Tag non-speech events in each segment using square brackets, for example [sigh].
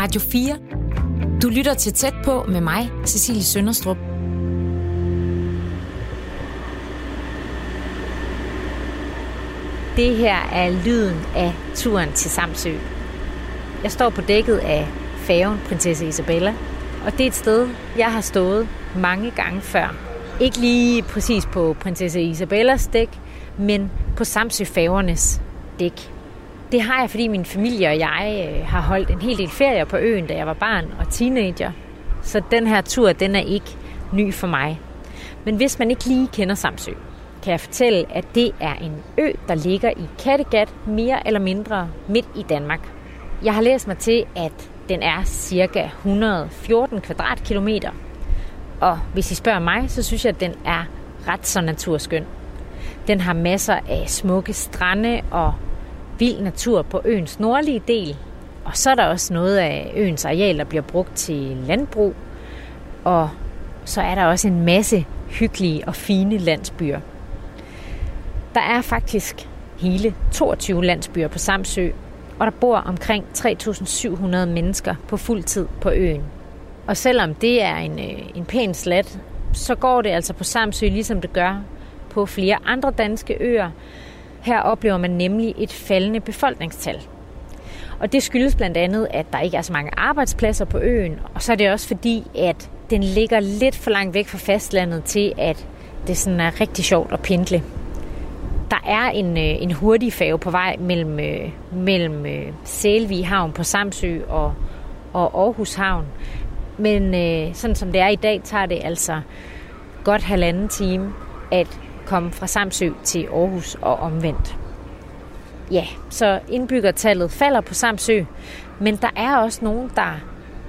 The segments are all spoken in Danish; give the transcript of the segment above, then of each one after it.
Radio 4. Du lytter til tæt på med mig, Cecilie Sønderstrup. Det her er lyden af turen til Samsø. Jeg står på dækket af færgen Prinsesse Isabella, og det er et sted, jeg har stået mange gange før. Ikke lige præcis på Prinsesse Isabellas dæk, men på Samsø færgernes dæk. Det har jeg, fordi min familie og jeg øh, har holdt en hel del ferier på øen, da jeg var barn og teenager. Så den her tur, den er ikke ny for mig. Men hvis man ikke lige kender Samsø, kan jeg fortælle, at det er en ø, der ligger i Kattegat, mere eller mindre midt i Danmark. Jeg har læst mig til, at den er cirka 114 kvadratkilometer. Og hvis I spørger mig, så synes jeg, at den er ret så naturskøn. Den har masser af smukke strande og vild natur på øens nordlige del. Og så er der også noget af øens areal, der bliver brugt til landbrug. Og så er der også en masse hyggelige og fine landsbyer. Der er faktisk hele 22 landsbyer på Samsø, og der bor omkring 3.700 mennesker på fuld tid på øen. Og selvom det er en, øh, en pæn slat, så går det altså på Samsø, ligesom det gør på flere andre danske øer. Her oplever man nemlig et faldende befolkningstal. Og det skyldes blandt andet, at der ikke er så mange arbejdspladser på øen, og så er det også fordi, at den ligger lidt for langt væk fra fastlandet til, at det sådan er rigtig sjovt at pendle. Der er en, øh, en hurtig færge på vej mellem, øh, mellem øh, Sælvig Havn på Samsø og, og Aarhus Havn. Men øh, sådan som det er i dag, tager det altså godt halvanden time at komme fra Samsø til Aarhus og omvendt. Ja, så indbyggertallet falder på Samsø, men der er også nogen, der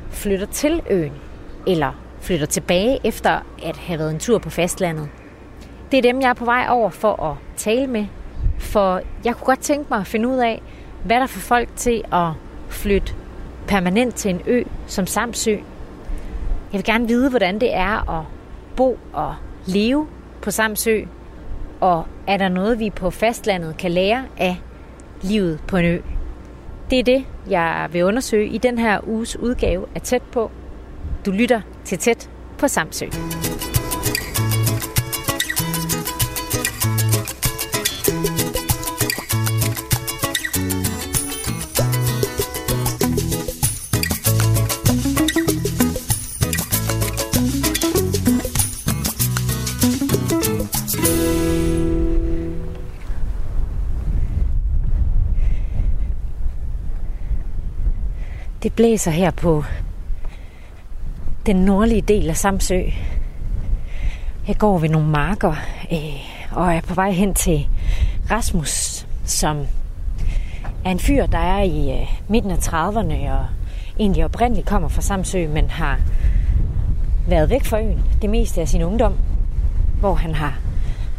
flytter til øen, eller flytter tilbage efter at have været en tur på fastlandet. Det er dem, jeg er på vej over for at tale med, for jeg kunne godt tænke mig at finde ud af, hvad der får folk til at flytte permanent til en ø som Samsø. Jeg vil gerne vide, hvordan det er at bo og leve på Samsø, og er der noget, vi på fastlandet kan lære af livet på en ø? Det er det, jeg vil undersøge i den her uges udgave af Tæt på. Du lytter til Tæt på Samsø. Det blæser her på den nordlige del af Samsø. Jeg går ved nogle marker øh, og er på vej hen til Rasmus, som er en fyr, der er i øh, midten af 30'erne og egentlig oprindeligt kommer fra Samsø, men har været væk fra øen det meste af sin ungdom, hvor han har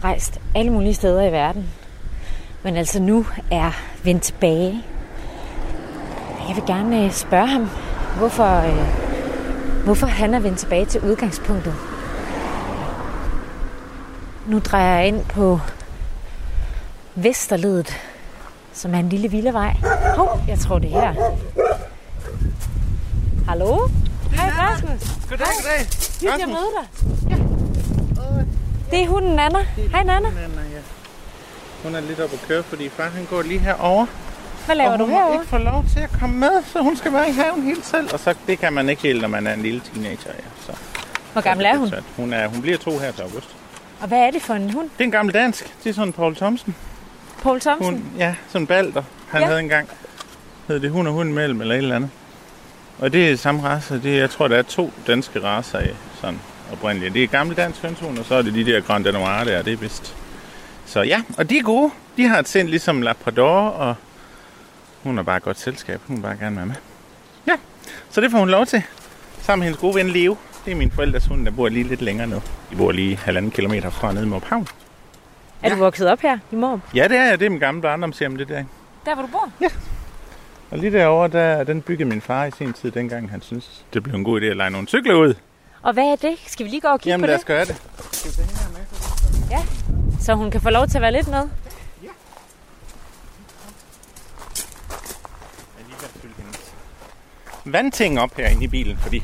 rejst alle mulige steder i verden, men altså nu er vendt tilbage jeg vil gerne øh, spørge ham, hvorfor, øh, hvorfor han er vendt tilbage til udgangspunktet. Nu drejer jeg ind på Vesterledet, som er en lille vildevej. Hov, jeg tror det er her. Hallo? Hej Rasmus. Goddag, goddag. Hyggeligt at møde dig. Ja. Det er hunden Nana. Hej Nana. Nana, ja. Hun er lidt oppe at køre, fordi far han går lige herover. Hvad laver og du herovre? ikke få lov til at komme med, så hun skal være i haven helt selv. Og så, det kan man ikke helt, når man er en lille teenager. Ja. Så, Hvor gammel er hun? hun, er, hun bliver to her til august. Og hvad er det for en hund? Det er en gammel dansk. Det er sådan Paul Thomsen. Paul Thomsen? Hun, ja, sådan en balder. Han Ja. havde engang. Hed det hund og hund mellem eller et eller andet. Og det er samme race. Det, er- jeg tror, der er to danske racer i sådan oprindeligt. Det er gammel dansk hønshund, og så er det de der Grand Danois der, det er vist. Så ja, og de er gode. De har et sind ligesom Labrador, og hun er bare et godt selskab. Hun vil bare gerne være med. Ja, så det får hun lov til. Sammen med hendes gode ven Leo. Det er min forældres hund, der bor lige lidt længere nu. De bor lige halvanden kilometer fra nede i Måb Havn. Er du vokset op her i Måb? Ja, det er jeg. Det er min gamle barndomshjem, det der. Der, hvor du bor? Og lige derovre, der, den byggede min far i sin tid, dengang han synes, det blev en god idé at lege nogle cykler ud. Og hvad er det? Skal vi lige gå og kigge Jamen på lad det? os gøre det. Så hun kan få lov til at være lidt med? Vandting op herinde i bilen, fordi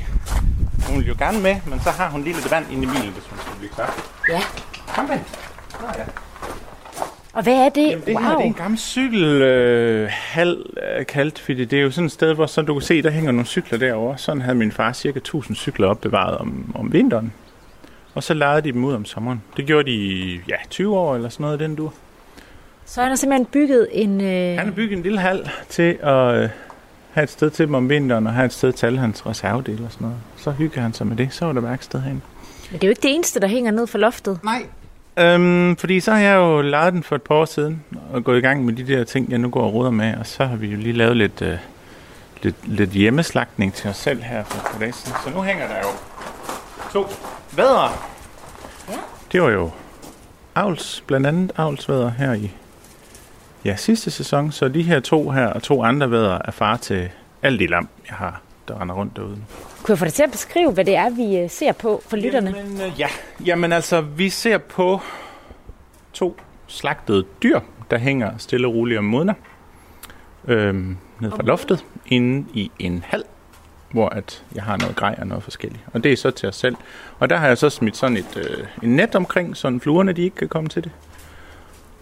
hun vil jo gerne med, men så har hun lige lidt vand inde i bilen, hvis hun skal blive klar. Ja. Kom med. Nå ja. Og hvad er det? Jamen, det wow. her det er en gammel cykelhal, øh, øh, kaldt, fordi det er jo sådan et sted, hvor så du kan se, der hænger nogle cykler derovre. Sådan havde min far cirka 1000 cykler opbevaret om, om vinteren. Og så lejede de dem ud om sommeren. Det gjorde de i ja, 20 år eller sådan noget, den du. Så han har simpelthen bygget en... Øh... Han har bygget en lille hal til at øh, have et sted til dem om vinteren, og have et sted til alle hans reservedele og sådan noget. Så hygger han sig med det. Så var der værksted herinde. Men det er jo ikke det eneste, der hænger ned for loftet. Nej. Øhm, fordi så har jeg jo lejet den for et par år siden, og gået i gang med de der ting, jeg nu går og ruder med, og så har vi jo lige lavet lidt, øh, lidt, lidt hjemmeslagtning til os selv her for et par dage siden. Så nu hænger der jo to vædder. Ja. Det var jo avls, blandt andet avlsvædder her i ja, sidste sæson, så de her to her og to andre vædder er far til alle de lam, jeg har, der render rundt derude. Kunne jeg få dig til at beskrive, hvad det er, vi øh, ser på for lytterne? Jamen, øh, ja. Jamen altså, vi ser på to slagtede dyr, der hænger stille og roligt og modner. Øhm, ned fra loftet, inde i en hal, hvor at jeg har noget grej og noget forskelligt. Og det er så til os selv. Og der har jeg så smidt sådan et øh, en net omkring, så fluerne de ikke kan komme til det.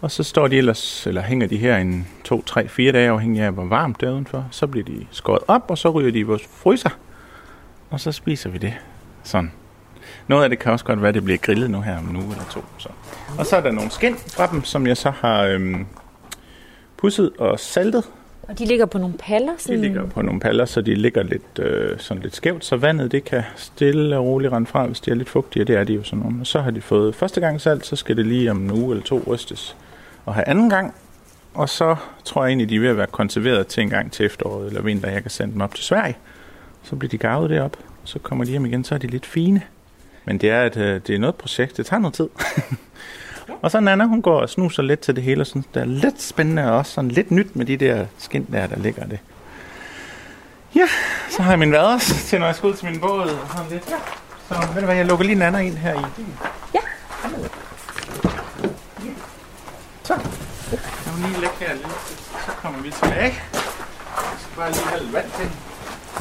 Og så står de ellers, eller hænger de her en to, tre, fire dage, afhængig af hvor varmt det er udenfor. Så bliver de skåret op, og så ryger de i vores fryser. Og så spiser vi det. Sådan. Noget af det kan også godt være, at det bliver grillet nu her om en uge eller to. Så. Og så er der nogle skin fra dem, som jeg så har øhm, pudset og saltet. Og de ligger på nogle paller? De Sådan... ligger på nogle paller, så de ligger lidt, øh, sådan lidt skævt, så vandet det kan stille og roligt rende fra, hvis de er lidt fugtige, og det er de jo sådan nogle. Og så har de fået første gang salt, så skal det lige om en uge eller to rystes og have anden gang. Og så tror jeg egentlig, de er ved at være konserveret til en gang til efteråret eller vinter. Jeg kan sende dem op til Sverige. Så bliver de gavet derop. Så kommer de hjem igen, så er de lidt fine. Men det er, et, øh, det er noget projekt. Det tager noget tid. [laughs] og så Nana, hun går og snuser lidt til det hele. Og synes, det er lidt spændende og også sådan lidt nyt med de der skin der, der ligger det. Ja, så har jeg min vaders til, når jeg skal ud til min båd. Og sådan lidt. Ja. Så ved du hvad, jeg lukker lige Nana ind her i. Ja. Så. Jeg vil lige lægge her lidt. Så kommer vi tilbage. Jeg skal bare lige have lidt vand til.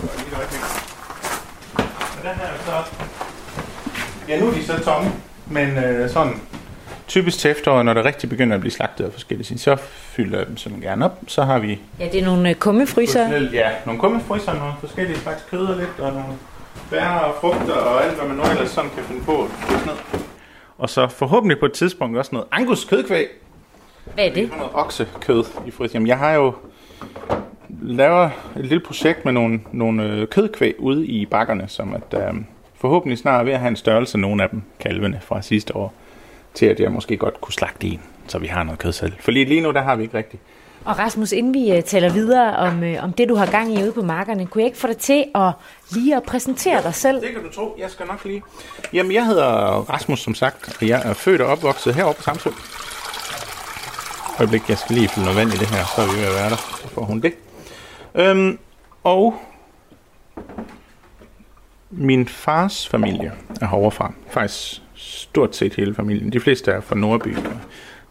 Var lige et øjeblik. Og den her er så... Ja, nu er de så tomme. Men øh, sådan typisk til efteråret, når det rigtig begynder at blive slagtet af forskellige ting, så fylder jeg dem sådan gerne op. Så har vi Ja, det er nogle øh, kummefryser. Ja, nogle kummefryser, nogle forskellige slags kød og lidt, og nogle bær og frugter og alt, hvad man nu ellers sådan kan finde på. Og så forhåbentlig på et tidspunkt også noget angus kødkvæg. Hvad er det? Noget oksekød i. Jamen, jeg har jo lavet et lille projekt med nogle, nogle øh, kødkvæg ude i bakkerne, som at øh, forhåbentlig snart er ved at have en størrelse, nogle af dem, kalvene fra sidste år, til at jeg måske godt kunne slagte en, så vi har noget kød selv. For lige lige nu, der har vi ikke rigtigt. Og Rasmus, inden vi uh, taler videre om, uh, om det, du har gang i ude på markerne, kunne jeg ikke få dig til at lige at præsentere dig selv? Det kan du tro. Jeg skal nok lige. Jamen, jeg hedder Rasmus, som sagt, og jeg er født og opvokset heroppe på Samsø. Øjeblik, jeg skal lige fylde noget vand i det her, så er vi ved at være der. Så får hun det. Øhm, og min fars familie er herovre Faktisk stort set hele familien. De fleste er fra Nordby.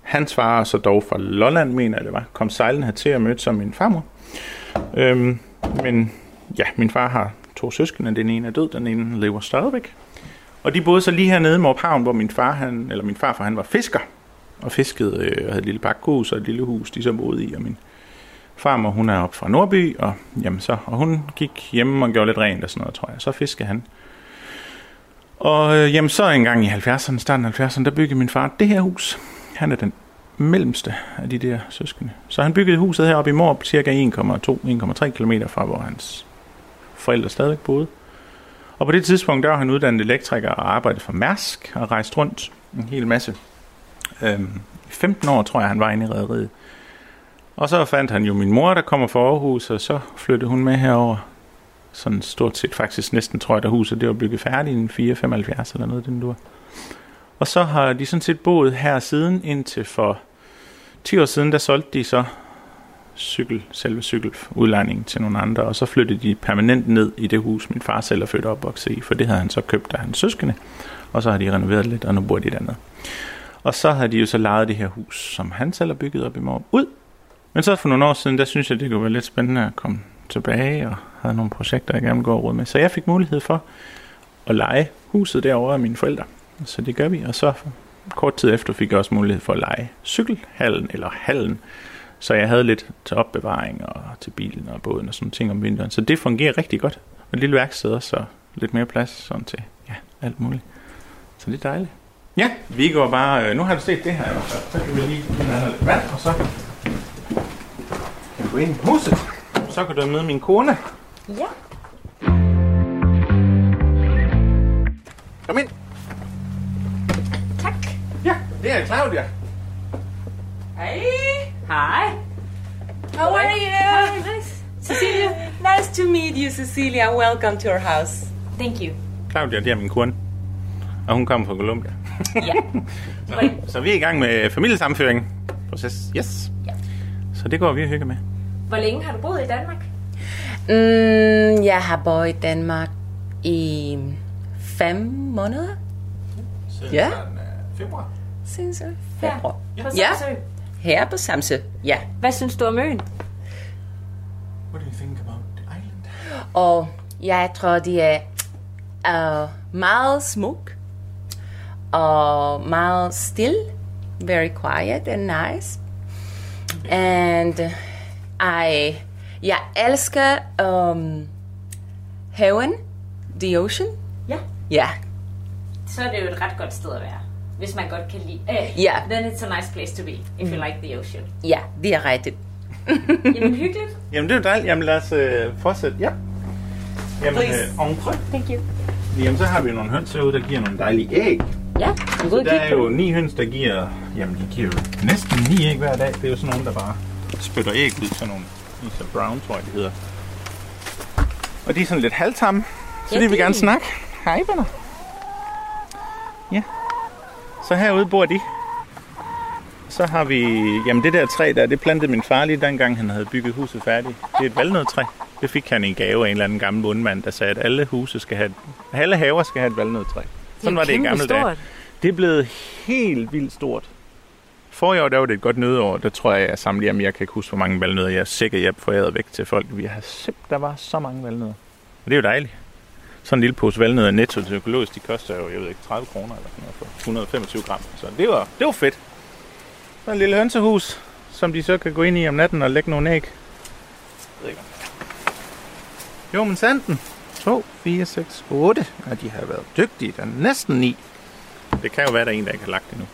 Hans far er så dog fra Lolland, mener jeg det var. Kom sejlen hertil og mødte som min farmor. Øhm, men ja, min far har to søskende. Den ene er død, den ene lever stadigvæk. Og de boede så lige hernede i Morphavn, hvor min far, han, eller min farfar, han var fisker. Og fiskede øh, og havde et lille pakkehus og et lille hus, de så boede i. Og min farmor, hun er op fra Nordby, og, jamen så, og hun gik hjemme og gjorde lidt rent og sådan noget, tror jeg. Så fiskede han. Og øh, jamen så en gang i 70'erne, starten af 70'erne, der byggede min far det her hus. Han er den mellemste af de der søskende. Så han byggede huset heroppe i Morp, cirka 1,2-1,3 km fra, hvor hans forældre stadig boede. Og på det tidspunkt, der var han uddannet elektriker og arbejdede for Mærsk og rejste rundt en hel masse. Øhm, 15 år, tror jeg, han var inde i rederiet. Og så fandt han jo min mor, der kommer fra Aarhus, og så flyttede hun med herover. Sådan stort set faktisk næsten, tror jeg, da huset det var bygget færdigt i 475 eller noget, den du Og så har de sådan set boet her siden indtil for 10 år siden, der solgte de så cykel, selve cykeludlejningen til nogle andre, og så flyttede de permanent ned i det hus, min far selv er født og opvokset i, for det havde han så købt af hans søskende, og så har de renoveret lidt, og nu bor de dernede. Og så har de jo så lejet det her hus, som han selv har bygget op i morgen, ud. Men så for nogle år siden, der synes jeg, det kunne være lidt spændende at komme tilbage, og havde nogle projekter, jeg gerne ville gå råd med. Så jeg fik mulighed for at lege huset derovre af mine forældre. Så det gør vi, og så kort tid efter fik jeg også mulighed for at lege cykelhallen, eller hallen, så jeg havde lidt til opbevaring og til bilen og båden og sådan ting om vinteren. Så det fungerer rigtig godt. Og et lille værksted også, så lidt mere plads sådan til ja, alt muligt. Så det er dejligt. Ja, vi går bare... Øh, nu har du set det her. Så kan vi lige have lidt vand, og så kan vi gå ind i huset. Så kan du møde min kone. Ja. Kom ind. Tak. Ja, det er Claudia. Hey, Hej. how are you? Nice. Cecilia. Nice to meet you, Cecilia. Welcome to our house. Thank you. Claudia, det er min kone. Og hun kommer fra Colombia. Ja. Så, så vi er i gang med familiesammenføring. Proces. Yes. Ja. Så det går vi og hygger med. Hvor længe har du boet i Danmark? Mm, jeg har boet i Danmark i fem måneder. Ja. øh, Februar. Siden februar. På Ja. Samsø. Her på Samsø. Ja. Hvad synes du om øen? What do you think about the island? Og jeg tror, det er uh, meget smuk og meget still. Very quiet and nice. And I, jeg elsker um, haven, the ocean. Ja. Ja, Så er det jo et ret godt sted at være. Hvis man godt kan lide... Uh, Ja. Then it's a nice place to be, if you like the ocean. ja, det er rigtigt. [laughs] Jamen hyggeligt. Jamen det er jo dejligt. Jamen lad os øh, fortsætte. Ja. Jamen, øh. Thank you. Jamen så har vi nogle høns herude, der giver nogle dejlige æg. Ja, går Der er jo ni høns, der giver... Jamen de giver jo næsten ni æg hver dag. Det er jo sådan nogle, der bare spytter æg ud. Sådan nogle Isa Brown, tror jeg, de hedder. Og de er sådan lidt halvtamme. Så Ja, de vil gerne snakke. Hej, venner. Ja. Så herude bor de. Så har vi... Jamen det der træ der, det plantede min far lige dengang, han havde bygget huset færdigt. Det er et valnødtræ. Det fik han i en gave af en eller anden gammel bundmand, der sagde, at alle huse skal have... Alle haver skal have et valnødtræ. Sådan var det i gamle dage. Det er blevet helt vildt stort. Forrige år, der var det et godt nødår. Der tror jeg, jeg samlede jamen, Jeg kan ikke huske, hvor mange valnødder jeg er sikker, jeg forærede væk til folk. Vi har simpelthen, der var så mange valnødder. Og det er jo dejligt. Sådan en lille pose valnødder netto til økologisk, de koster jo, jeg ved ikke, 30 kroner eller sådan noget for 125 gram. Så det var, det var fedt. Så et lille hønsehus, som de så kan gå ind i om natten og lægge nogle æg. Jeg ved ikke. Jo, men sanden. 2, 4, 6, 8. Ja, de har været dygtige. Der er næsten 9. Det kan jo være, der er en, der ikke har lagt det nu.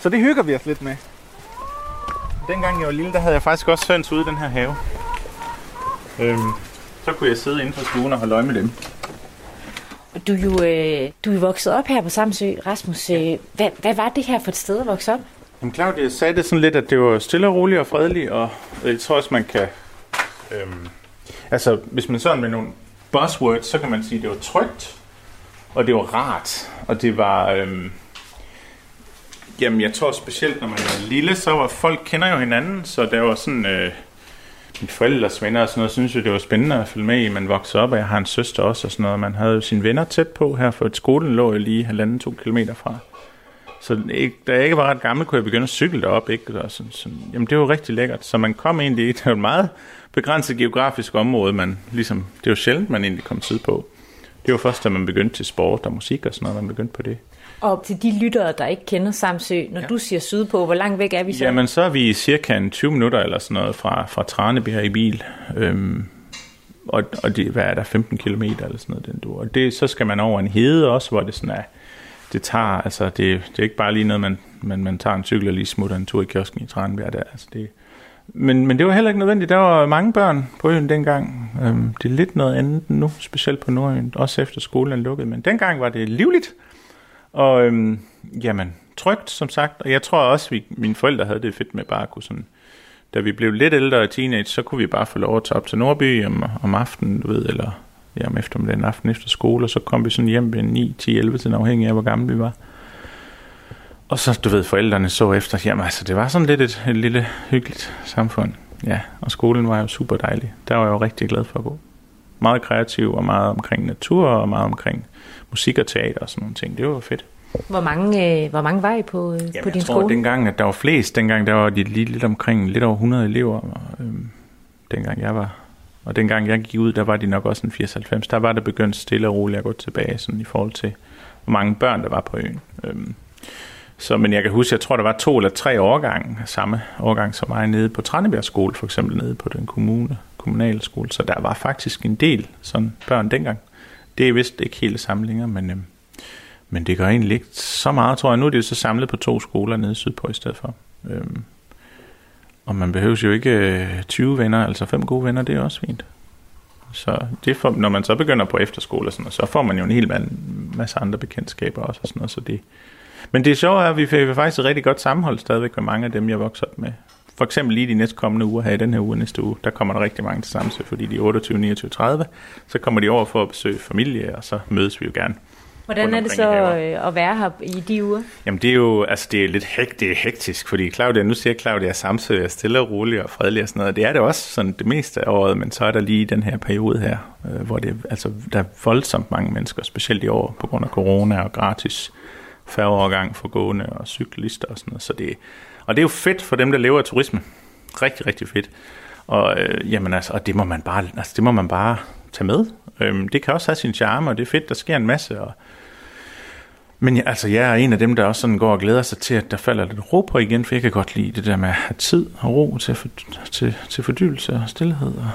Så det hygger vi os lidt med. Dengang jeg var lille, der havde jeg faktisk også høns ude i den her have. Øhm, så kunne jeg sidde inden for stuen og holde øje med dem. Du er jo øh, du er vokset op her på Samsø, Rasmus. Øh, hvad, hvad var det her for et sted at vokse op? Jamen Claudia sagde det sådan lidt, at det var stille og roligt og fredeligt, og jeg tror også, man kan... Øhm, altså, hvis man sådan med nogle buzzwords, så kan man sige, at det var trygt, og det var rart, og det var... Øhm, jamen, jeg tror specielt, når man er lille, så var folk kender jo hinanden, så der var sådan... Øh, mine forældres venner og sådan noget, synes jo, det var spændende at følge med i. Man voksede op, og jeg har en søster også og sådan noget. Man havde jo sine venner tæt på her, for et skolen lå jo lige halvanden, to kilometer fra. Så ikke, da jeg ikke var ret gammel, kunne jeg begynde at cykle derop. Ikke? Og sådan, sådan, jamen, det var rigtig lækkert. Så man kom egentlig [laughs] det var meget begrænset geografisk område. Man, ligesom, det var sjældent, man egentlig kom tid på. Det var først, da man begyndte til sport og musik og sådan noget, man begyndte på det. Og til de lyttere, der ikke kender Samsø, når ja. du siger sydpå, hvor langt væk er vi så? Jamen, så er vi cirka en 20 minutter eller sådan noget fra, fra Traneby her i bil. Øhm, og, og det, hvad er der, 15 km eller sådan noget, den du. Og det, så skal man over en hede også, hvor det sådan er, det tager, altså det, det er ikke bare lige noget, man, man, man tager en cykel og lige smutter en tur i kiosken i Tranby. Der, altså det, men, men det var heller ikke nødvendigt. Der var mange børn på øen dengang. Øhm, det er lidt noget andet end nu, specielt på Nordøen, også efter skolen er lukket. Men dengang var det livligt. Og øhm, jamen, trygt, som sagt. Og jeg tror også, at mine forældre havde det fedt med bare at kunne sådan... Da vi blev lidt ældre og teenage, så kunne vi bare få lov at tage op til Nordby om, om aftenen, du ved, eller ja, om eftermiddagen aften efter skole, og så kom vi sådan hjem ved 9, 10, 11 til afhængig af, hvor gamle vi var. Og så, du ved, forældrene så efter, jamen altså, det var sådan lidt et, et lille hyggeligt samfund. Ja, og skolen var jo super dejlig. Der var jeg jo rigtig glad for at gå. Meget kreativ og meget omkring natur og meget omkring musik og teater og sådan nogle ting. Det var fedt. Hvor mange, øh, hvor mange var I på, øh, Jamen, på din jeg tror, skole? dengang, at der var flest, dengang der var de lige lidt omkring lidt over 100 elever, og, øhm, dengang jeg var Og dengang jeg gik ud, der var de nok også en 94. Der var det begyndt stille og roligt at gå tilbage sådan i forhold til, hvor mange børn der var på øen. Øhm, så, men jeg kan huske, jeg tror, der var to eller tre årgange, samme årgang som mig, nede på Trannebjerg skole, for eksempel nede på den kommune, kommunale skole. Så der var faktisk en del sådan børn dengang. Det er vist ikke hele samlinger, men, øh, men det gør egentlig ikke så meget, tror jeg. Nu er det jo så samlet på to skoler nede sydpå i stedet for. Øh, og man behøver jo ikke øh, 20 venner, altså fem gode venner, det er også fint. Så det for, når man så begynder på efterskole og sådan noget, så får man jo en hel masse andre bekendtskaber også og sådan noget, så det, men det sjove er, at vi fik faktisk et rigtig godt sammenhold stadigvæk med mange af dem, jeg voksede op med. For eksempel lige de næste kommende uger her i den her uge næste uge, der kommer der rigtig mange til Samsø, fordi de er 28, 29, 30. Så kommer de over for at besøge familie, og så mødes vi jo gerne. Hvordan er det så øh, at være her i de uger? Jamen det er jo, altså det er lidt hek, det er hektisk, fordi Claudia, nu siger Claudia, at Samsø er stille og rolig og fredelig og sådan noget. Det er det også sådan det meste af året, men så er der lige den her periode her, øh, hvor det, altså, der er voldsomt mange mennesker, specielt i år på grund af corona og gratis færgeovergang for gående og cyklister og sådan noget. Så det, og det er jo fedt for dem, der lever af turisme. Rigtig, rigtig fedt. Og, øh, jamen altså, og det må man bare, altså, det må man bare tage med. Øhm, det kan også have sin charme, og det er fedt, der sker en masse. Og, men ja, altså, jeg er en af dem, der også sådan går og glæder sig til, at der falder lidt ro på igen, for jeg kan godt lide det der med at have tid og ro til, for, til, til fordybelse og stillhed. Og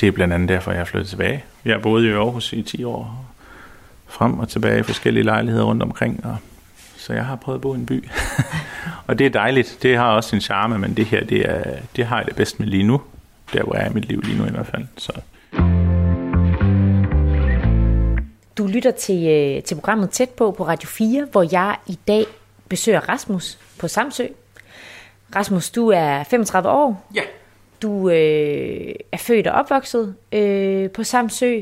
det er blandt andet derfor, jeg er flyttet tilbage. Jeg boede i Aarhus i 10 år, frem og tilbage i forskellige lejligheder rundt omkring, og så jeg har prøvet at bo i en by. [laughs] og det er dejligt. Det har også sin charme, men det her, det, er, det har jeg det bedst med lige nu. Der, hvor jeg er i mit liv lige nu i hvert fald. Så. Du lytter til, øh, til programmet Tæt på på Radio 4, hvor jeg i dag besøger Rasmus på Samsø. Rasmus, du er 35 år. Ja. Du øh, er født og opvokset øh, på Samsø.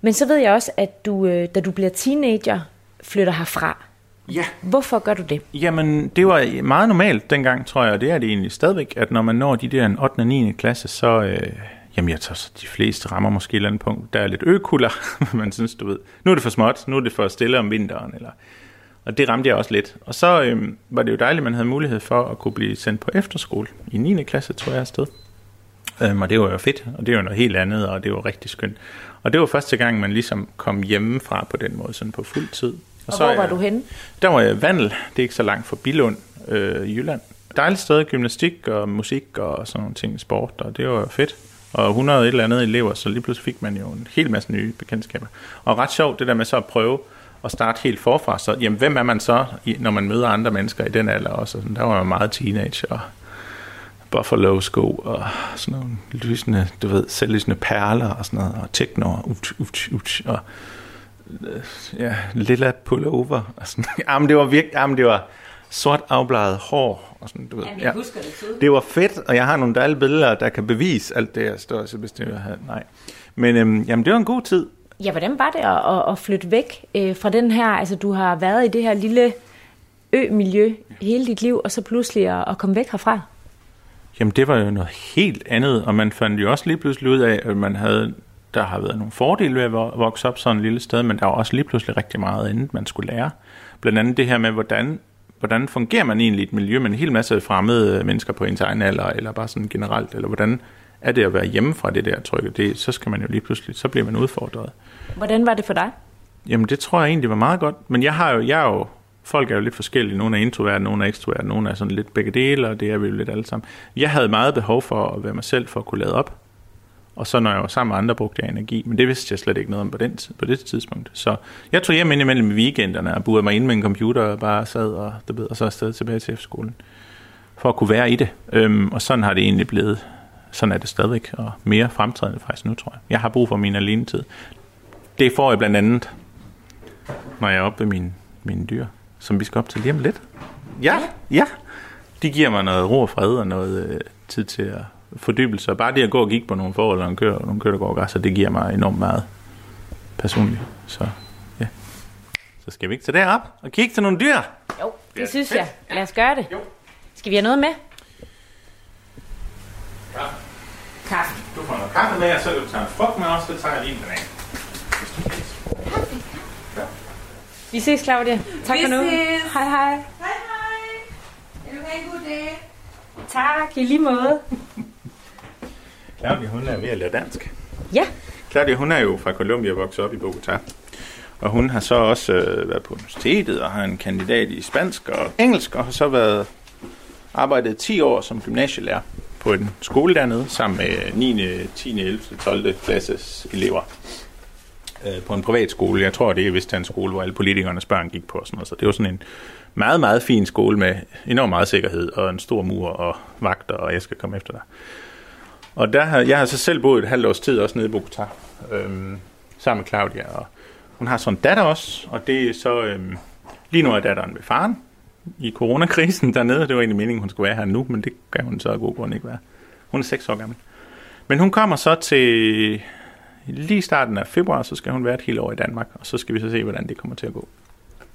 Men så ved jeg også, at du, øh, da du bliver teenager, flytter herfra. Ja. Hvorfor gør du det? Jamen, det var meget normalt dengang, tror jeg, og det er det egentlig stadigvæk, at når man når de der 8. og 9. klasse, så... Øh, jamen, jeg tager så de fleste rammer måske et eller andet punkt. Der er lidt økuller, [laughs] man synes, du ved. Nu er det for småt, nu er det for stille om vinteren, eller... Og det ramte jeg også lidt. Og så øh, var det jo dejligt, at man havde mulighed for at kunne blive sendt på efterskole i 9. klasse, tror jeg, afsted. Øhm, og det var jo fedt, og det var noget helt andet, og det var rigtig skønt. Og det var første gang, man ligesom kom hjemmefra på den måde, sådan på fuld tid. Og, og så, hvor var du henne? Der var jeg Vandel, det er ikke så langt fra Bilund øh, i Jylland. Dejligt sted, gymnastik og musik og sådan nogle ting, sport, og det var fedt. Og 100 et eller andet elever, så lige pludselig fik man jo en hel masse nye bekendtskaber. Og ret sjovt det der med så at prøve at starte helt forfra. Så jamen, hvem er man så, når man møder andre mennesker i den alder også? Der var man meget teenager og Buffalo-sko og sådan nogle lysende, du ved, selvlysende perler og sådan noget, og techno og ut, ut, ut, og øh, ja, lilla pullover og sådan. [laughs] Jamen, det var virkelig, jamen, det var sort afbladet hår og sådan, du ved. Jamen, jeg ja. husker det tydeligt. Det var fedt, og jeg har nogle dejlige billeder, der kan bevise alt det, jeg står så bestemt, jeg havde. Nej. Men øhm, jamen, det var en god tid. Ja, hvordan var det at, at, at flytte væk øh, fra den her, altså du har været i det her lille ø-miljø hele dit liv, og så pludselig at, at komme væk herfra? Jamen det var jo noget helt andet, og man fandt jo også lige pludselig ud af, at man havde, der har været nogle fordele ved at vokse op sådan et lille sted, men der var også lige pludselig rigtig meget andet, man skulle lære. Blandt andet det her med, hvordan, hvordan fungerer man egentlig i et miljø med en hel masse fremmede mennesker på ens egen alder, eller bare sådan generelt, eller hvordan er det at være hjemme fra det der trykke, det, så skal man jo lige pludselig, så bliver man udfordret. Hvordan var det for dig? Jamen det tror jeg egentlig var meget godt, men jeg har jo, jeg er jo folk er jo lidt forskellige. Nogle er introvert, nogle er ekstrovert, nogle er sådan lidt begge dele, og det er vi jo lidt alle sammen. Jeg havde meget behov for at være mig selv, for at kunne lade op. Og så når jeg var sammen med andre, brugte jeg energi. Men det vidste jeg slet ikke noget om på, den, på det tidspunkt. Så jeg tog hjem indimellem i weekenderne og burede mig ind med en computer og bare sad og, det ved, og så afsted tilbage til efterskolen. For at kunne være i det. Øhm, og sådan har det egentlig blevet. Sådan er det stadigvæk. Og mere fremtrædende faktisk nu, tror jeg. Jeg har brug for min alene tid. Det får jeg blandt andet, når jeg er oppe ved mine, mine dyr som vi skal op til lige om lidt. Ja, ja. De giver mig noget ro og fred og noget øh, tid til at fordybe sig. Bare det at gå og kigge på nogle forhold og nogle køer, nogle køer, der går græs, det giver mig enormt meget personligt. Så ja. Så skal vi ikke tage derop og kigge til nogle dyr? Jo, det ja. synes jeg. Lad os gøre det. Jo. Skal vi have noget med? Ja. Kaffe. Du får noget kaffe med, og så kan du tage en frugt med også, så tager jeg lige en banan. Vi ses, Claudia. Tak Vi for nu. ses. Hej, hej. Hej, hej. Vil du have en god dag? Tak, i lige måde. Claudia, hun er ved at lære dansk. Ja. Claudia, hun er jo fra Colombia og vokset op i Bogotá. Og hun har så også øh, været på universitetet og har en kandidat i spansk og engelsk, og har så været arbejdet 10 år som gymnasielærer på en skole dernede, sammen med 9., 10., 11., 12. klasses elever øh, på en privat skole. Jeg tror, det er vist en skole, hvor alle politikernes børn gik på. Og sådan noget. Så det var sådan en meget, meget fin skole med enormt meget sikkerhed og en stor mur og vagter, og jeg skal komme efter dig. Og der har, jeg har så selv boet et halvt års tid også nede i Bogotá, øhm, sammen med Claudia. Og hun har sådan en datter også, og det er så... Øhm, lige nu er datteren ved faren i coronakrisen dernede. Det var egentlig meningen, hun skulle være her nu, men det kan hun så af god grund ikke være. Hun er 6 år gammel. Men hun kommer så til lige starten af februar, så skal hun være et helt år i Danmark, og så skal vi så se, hvordan det kommer til at gå.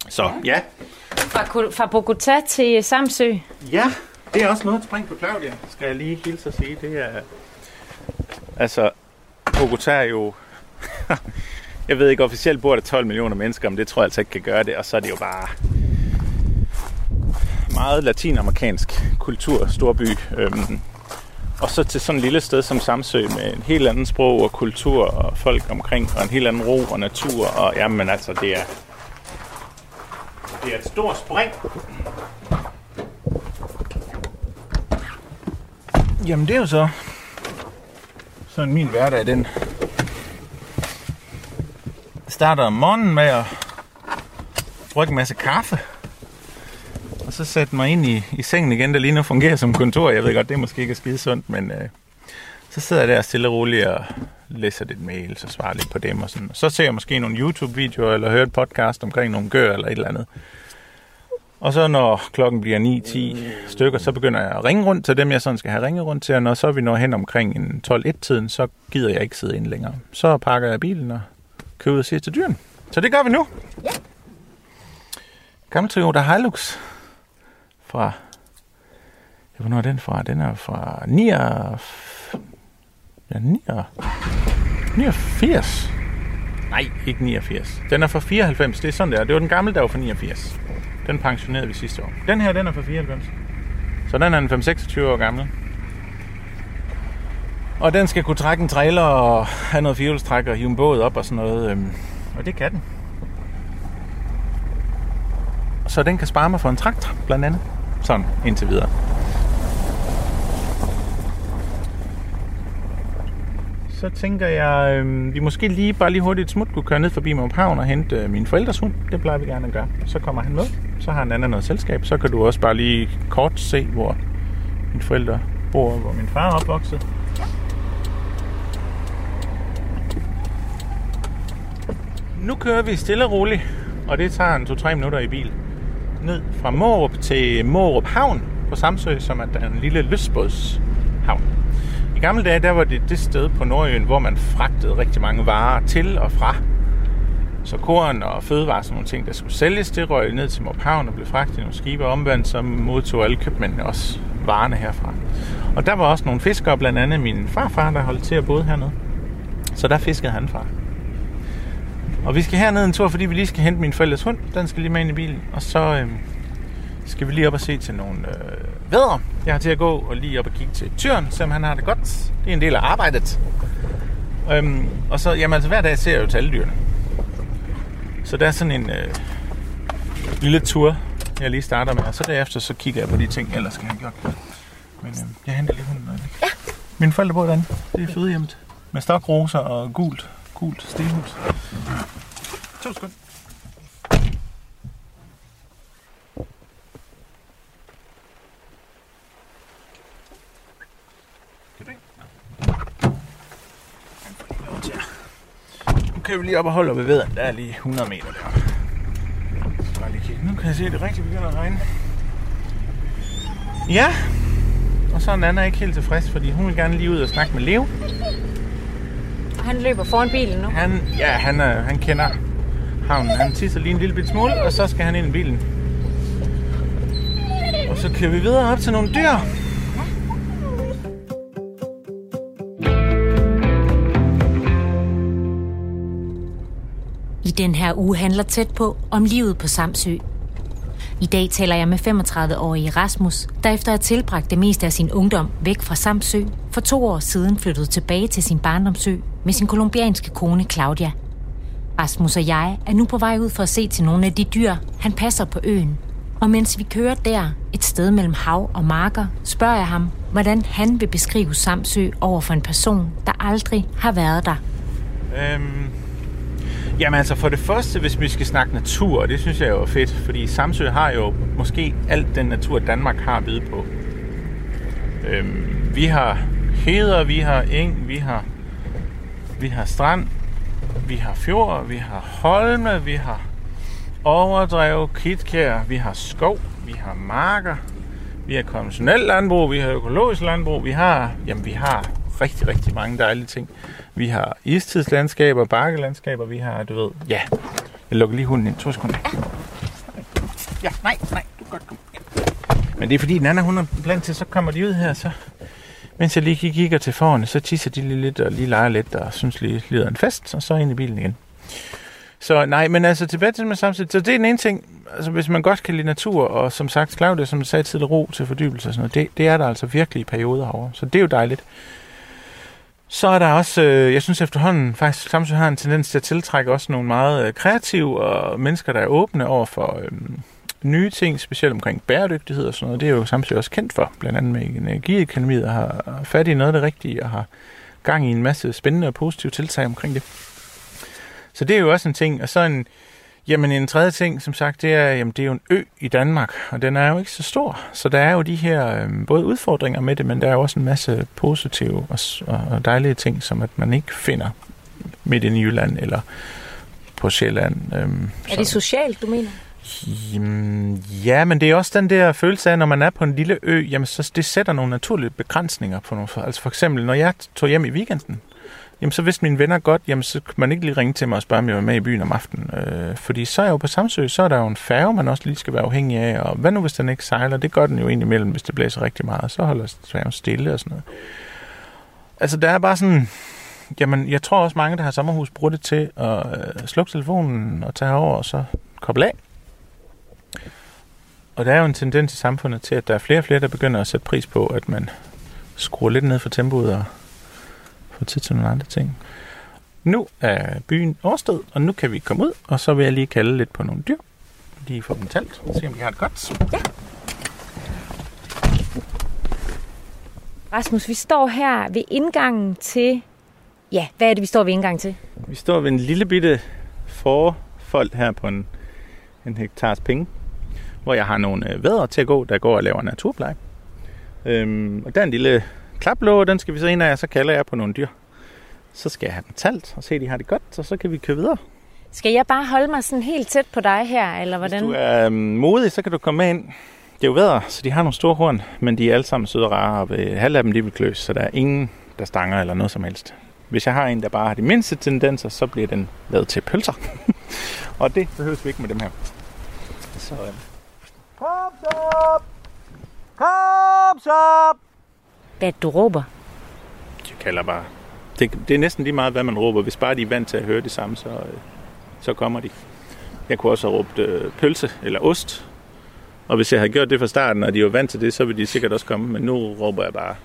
Så ja. Fra, fra Bogota til Samsø. Ja, det er også noget at springe på Claudia, skal jeg lige hilse at sige. Det er, altså, Bogota er jo, [laughs] jeg ved ikke, officielt bor der 12 millioner mennesker, men det tror jeg altså ikke kan gøre det, og så er det jo bare meget latinamerikansk kultur, storby. Øhm, og så til sådan et lille sted som Samsø med en helt anden sprog og kultur og folk omkring, og en helt anden ro og natur, og jamen altså, det er, det er et stort spring. Jamen det er jo så sådan min hverdag, den starter om morgenen med at brygge en masse kaffe, og så sætte mig ind i, i sengen igen, der lige nu fungerer som kontor. Jeg ved godt, det er måske ikke skide sundt, men øh, så sidder jeg der stille og roligt og læser lidt mail, så svarer lidt på dem og sådan. Så ser jeg måske nogle YouTube-videoer, eller hører et podcast omkring nogle gør eller et eller andet. Og så når klokken bliver 9-10 stykker, så begynder jeg at ringe rundt til dem, jeg sådan skal have ringet rundt til. Og når så vi når hen omkring en 12-1-tiden, så gider jeg ikke sidde ind længere. Så pakker jeg bilen og kører ud og siger til dyren. Så det gør vi nu. Ja. Gammel Toyota Hilux fra... Ja, hvornår er den fra? Den er fra 9... Ja, 9... 89. Nej, ikke 89. Den er fra 94. Det er sådan der. Det var den gamle, der var fra 89. Den pensionerede vi sidste år. Den her, den er fra 94. Så den er en 5-26 år gammel. Og den skal kunne trække en trailer og have noget fjolstræk og hive en båd op og sådan noget. Øhm, og det kan den. Så den kan spare mig for en traktor, blandt andet. Sådan indtil videre. Så tænker jeg, øh, vi måske lige bare lige hurtigt smut kunne køre ned forbi Måb Havn og hente øh, min forældres hund. Det plejer vi gerne at gøre. Så kommer han med. Så har han anden noget selskab. Så kan du også bare lige kort se, hvor mine forældre bor, hvor min far er opvokset. Nu kører vi stille og roligt, og det tager en 2-3 minutter i bil ned fra Morup til Morup Havn på Samsø, som er en lille lystbådshavn. I gamle dage, der var det det sted på Nordøen, hvor man fragtede rigtig mange varer til og fra. Så korn og fødevarer, sådan nogle ting, der skulle sælges, det røg ned til Mophavn og blev fragtet i nogle skibe omvendt, så modtog alle købmændene også varerne herfra. Og der var også nogle fiskere, blandt andet min farfar, der holdt til at bo hernede. Så der fiskede han fra. Og vi skal herned en tur, fordi vi lige skal hente min forældres hund. Den skal lige med ind i bilen. Og så øh, skal vi lige op og se til nogle øh, vædre. Jeg har til at gå og lige op og kigge til tyren, selvom han har det godt. Det er en del af arbejdet. Øhm, og så, jamen altså hver dag ser jeg jo til alle dyrene. Så der er sådan en øh, lille tur, jeg lige starter med. Og så derefter, så kigger jeg på de ting, jeg ellers skal have gjort. Men øh, jeg henter lige hunden. Ja. Mine forældre bor derinde. Det er fødehjemmet. Med stokroser og gult gult stenhus. To sekunder. Nu kan vi lige op og holde ved veden. Der er lige 100 meter der. Bare lige kigge. Nu kan jeg se, at det rigtig begynder at regne. Ja, og så er Nana ikke helt tilfreds, fordi hun vil gerne lige ud og snakke med Leo. Han løber foran bilen nu? Han, ja, han, er, han kender havnen. Han tisser lige en lille bit smule, og så skal han ind i bilen. Og så kører vi videre op til nogle dyr. Den her uge handler tæt på om livet på Samsø. I dag taler jeg med 35-årige Rasmus, der efter at have tilbragt det meste af sin ungdom væk fra Samsø, for to år siden flyttede tilbage til sin barndomsø med sin kolumbianske kone Claudia. Rasmus og jeg er nu på vej ud for at se til nogle af de dyr, han passer på øen. Og mens vi kører der, et sted mellem hav og marker, spørger jeg ham, hvordan han vil beskrive Samsø over for en person, der aldrig har været der. Øhm, jamen altså for det første, hvis vi skal snakke natur, det synes jeg jo er fedt, fordi Samsø har jo måske alt den natur, Danmark har at byde på. Øhm, vi har heder, vi har eng, vi har, vi har strand, vi har fjord, vi har holme, vi har overdrev, kitkær, vi har skov, vi har marker, vi har konventionelt landbrug, vi har økologisk landbrug, vi har, jamen vi har rigtig, rigtig mange dejlige ting. Vi har istidslandskaber, bakkelandskaber, vi har, du ved, ja, jeg lukker lige hunden ind, to sekunder. Ja, nej, nej, du kan godt komme. Ja. Men det er fordi, Nana, hun er blandt til, så kommer de ud her, så mens jeg lige kigger til foran, så tisser de lige lidt og lige leger lidt og synes lige lider en fest, og så ind i bilen igen. Så nej, men altså tilbage til det med samtidig. Så det er den ene ting, altså hvis man godt kan lide natur, og som sagt, Claudia, som sagde tidligere, ro til fordybelse og sådan noget, det, det er der altså virkelig i perioder over. Så det er jo dejligt. Så er der også, øh, jeg synes efterhånden faktisk, Samsø har en tendens til at tiltrække også nogle meget øh, kreative og mennesker, der er åbne over for øh, nye ting, specielt omkring bæredygtighed og sådan noget. Det er jo Samsø også kendt for, blandt andet med energiøkonomiet, og har fat i noget af det rigtige og har gang i en masse spændende og positive tiltag omkring det. Så det er jo også en ting. Og så en, jamen en tredje ting, som sagt, det er, jamen det er jo en ø i Danmark, og den er jo ikke så stor. Så der er jo de her øh, både udfordringer med det, men der er jo også en masse positive og, og dejlige ting, som at man ikke finder midt i Jylland eller på Sjælland. Øhm, er det socialt, du mener? Jamen, ja, men det er også den der følelse af, når man er på en lille ø, jamen så det sætter nogle naturlige begrænsninger på nogle. Altså for eksempel, når jeg tog hjem i weekenden, jamen så vidste mine venner godt, jamen så kan man ikke lige ringe til mig og spørge, om jeg var med i byen om aftenen. Øh, fordi så er jeg jo på Samsø, så er der jo en færge, man også lige skal være afhængig af, og hvad nu hvis den ikke sejler? Det gør den jo egentlig imellem, hvis det blæser rigtig meget, så holder færgen stille og sådan noget. Altså der er bare sådan, jamen jeg tror også mange, der har sommerhus, bruger det til at øh, slukke telefonen og tage over og så koble af. Og der er jo en tendens i samfundet til, at der er flere og flere, der begynder at sætte pris på, at man skruer lidt ned for tempoet og få tid til nogle andre ting. Nu er byen overstået, og nu kan vi komme ud, og så vil jeg lige kalde lidt på nogle dyr. Lige få dem talt, og se om de har det godt. Ja. Rasmus, vi står her ved indgangen til... Ja, hvad er det, vi står ved indgangen til? Vi står ved en lille bitte forfold her på en, en hektars penge, hvor jeg har nogle øh, vædder til at gå, der går og laver naturpleje. Øhm, og der er en lille klaplåge, den skal vi så ind af, og så kalder jeg på nogle dyr. Så skal jeg have den talt og se, at de har det godt, og så kan vi køre videre. Skal jeg bare holde mig sådan helt tæt på dig her, eller hvordan? Hvis du er øhm, modig, så kan du komme med ind. Det er jo vædder, så de har nogle store horn, men de er alle sammen søde og rare, og halv af dem de vil kløs, så der er ingen, der stanger eller noget som helst. Hvis jeg har en, der bare har de mindste tendenser, så bliver den lavet til pølser. [laughs] og det behøves vi ikke med dem her. Så, øh. Kom så! Kom så! Hvad du råber? Jeg kalder bare. Det, det er næsten lige meget, hvad man råber. Hvis bare de er vant til at høre det samme, så, øh, så kommer de. Jeg kunne også have råbt øh, pølse eller ost. Og hvis jeg havde gjort det fra starten, og de var vant til det, så ville de sikkert også komme. Men nu råber jeg bare,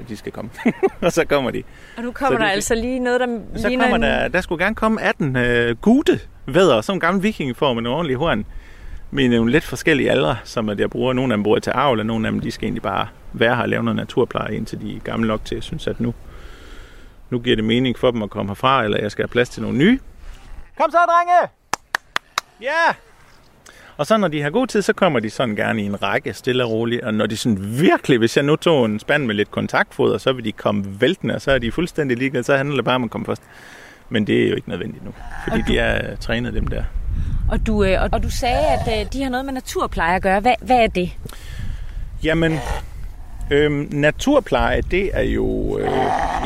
at de skal komme. [laughs] og så kommer de. Og nu kommer så der de, altså lige noget, der Så kommer en... der, der skulle gerne komme 18 øh, gute vædder, en gammel vikingeform med en ordentlig horn. Men nogle lidt forskellige aldre, som at jeg bruger. Nogle af dem bruger til avl, og nogle af dem de skal egentlig bare være her og lave noget naturpleje, indtil de er gamle nok til, at synes, at nu, nu giver det mening for dem at komme herfra, eller jeg skal have plads til nogle nye. Kom så, drenge! Ja! Yeah! Og så når de har god tid, så kommer de sådan gerne i en række, stille og roligt. Og når de sådan virkelig, hvis jeg nu tog en spand med lidt kontaktfoder, så vil de komme væltende, og så er de fuldstændig ligeglade. Så handler det bare om at komme først. Men det er jo ikke nødvendigt nu, fordi de er trænet dem der. Og du, øh, og du sagde, at øh, de har noget med naturpleje at gøre. Hvad, hvad er det? Jamen, øhm, naturpleje, det er jo... Øh,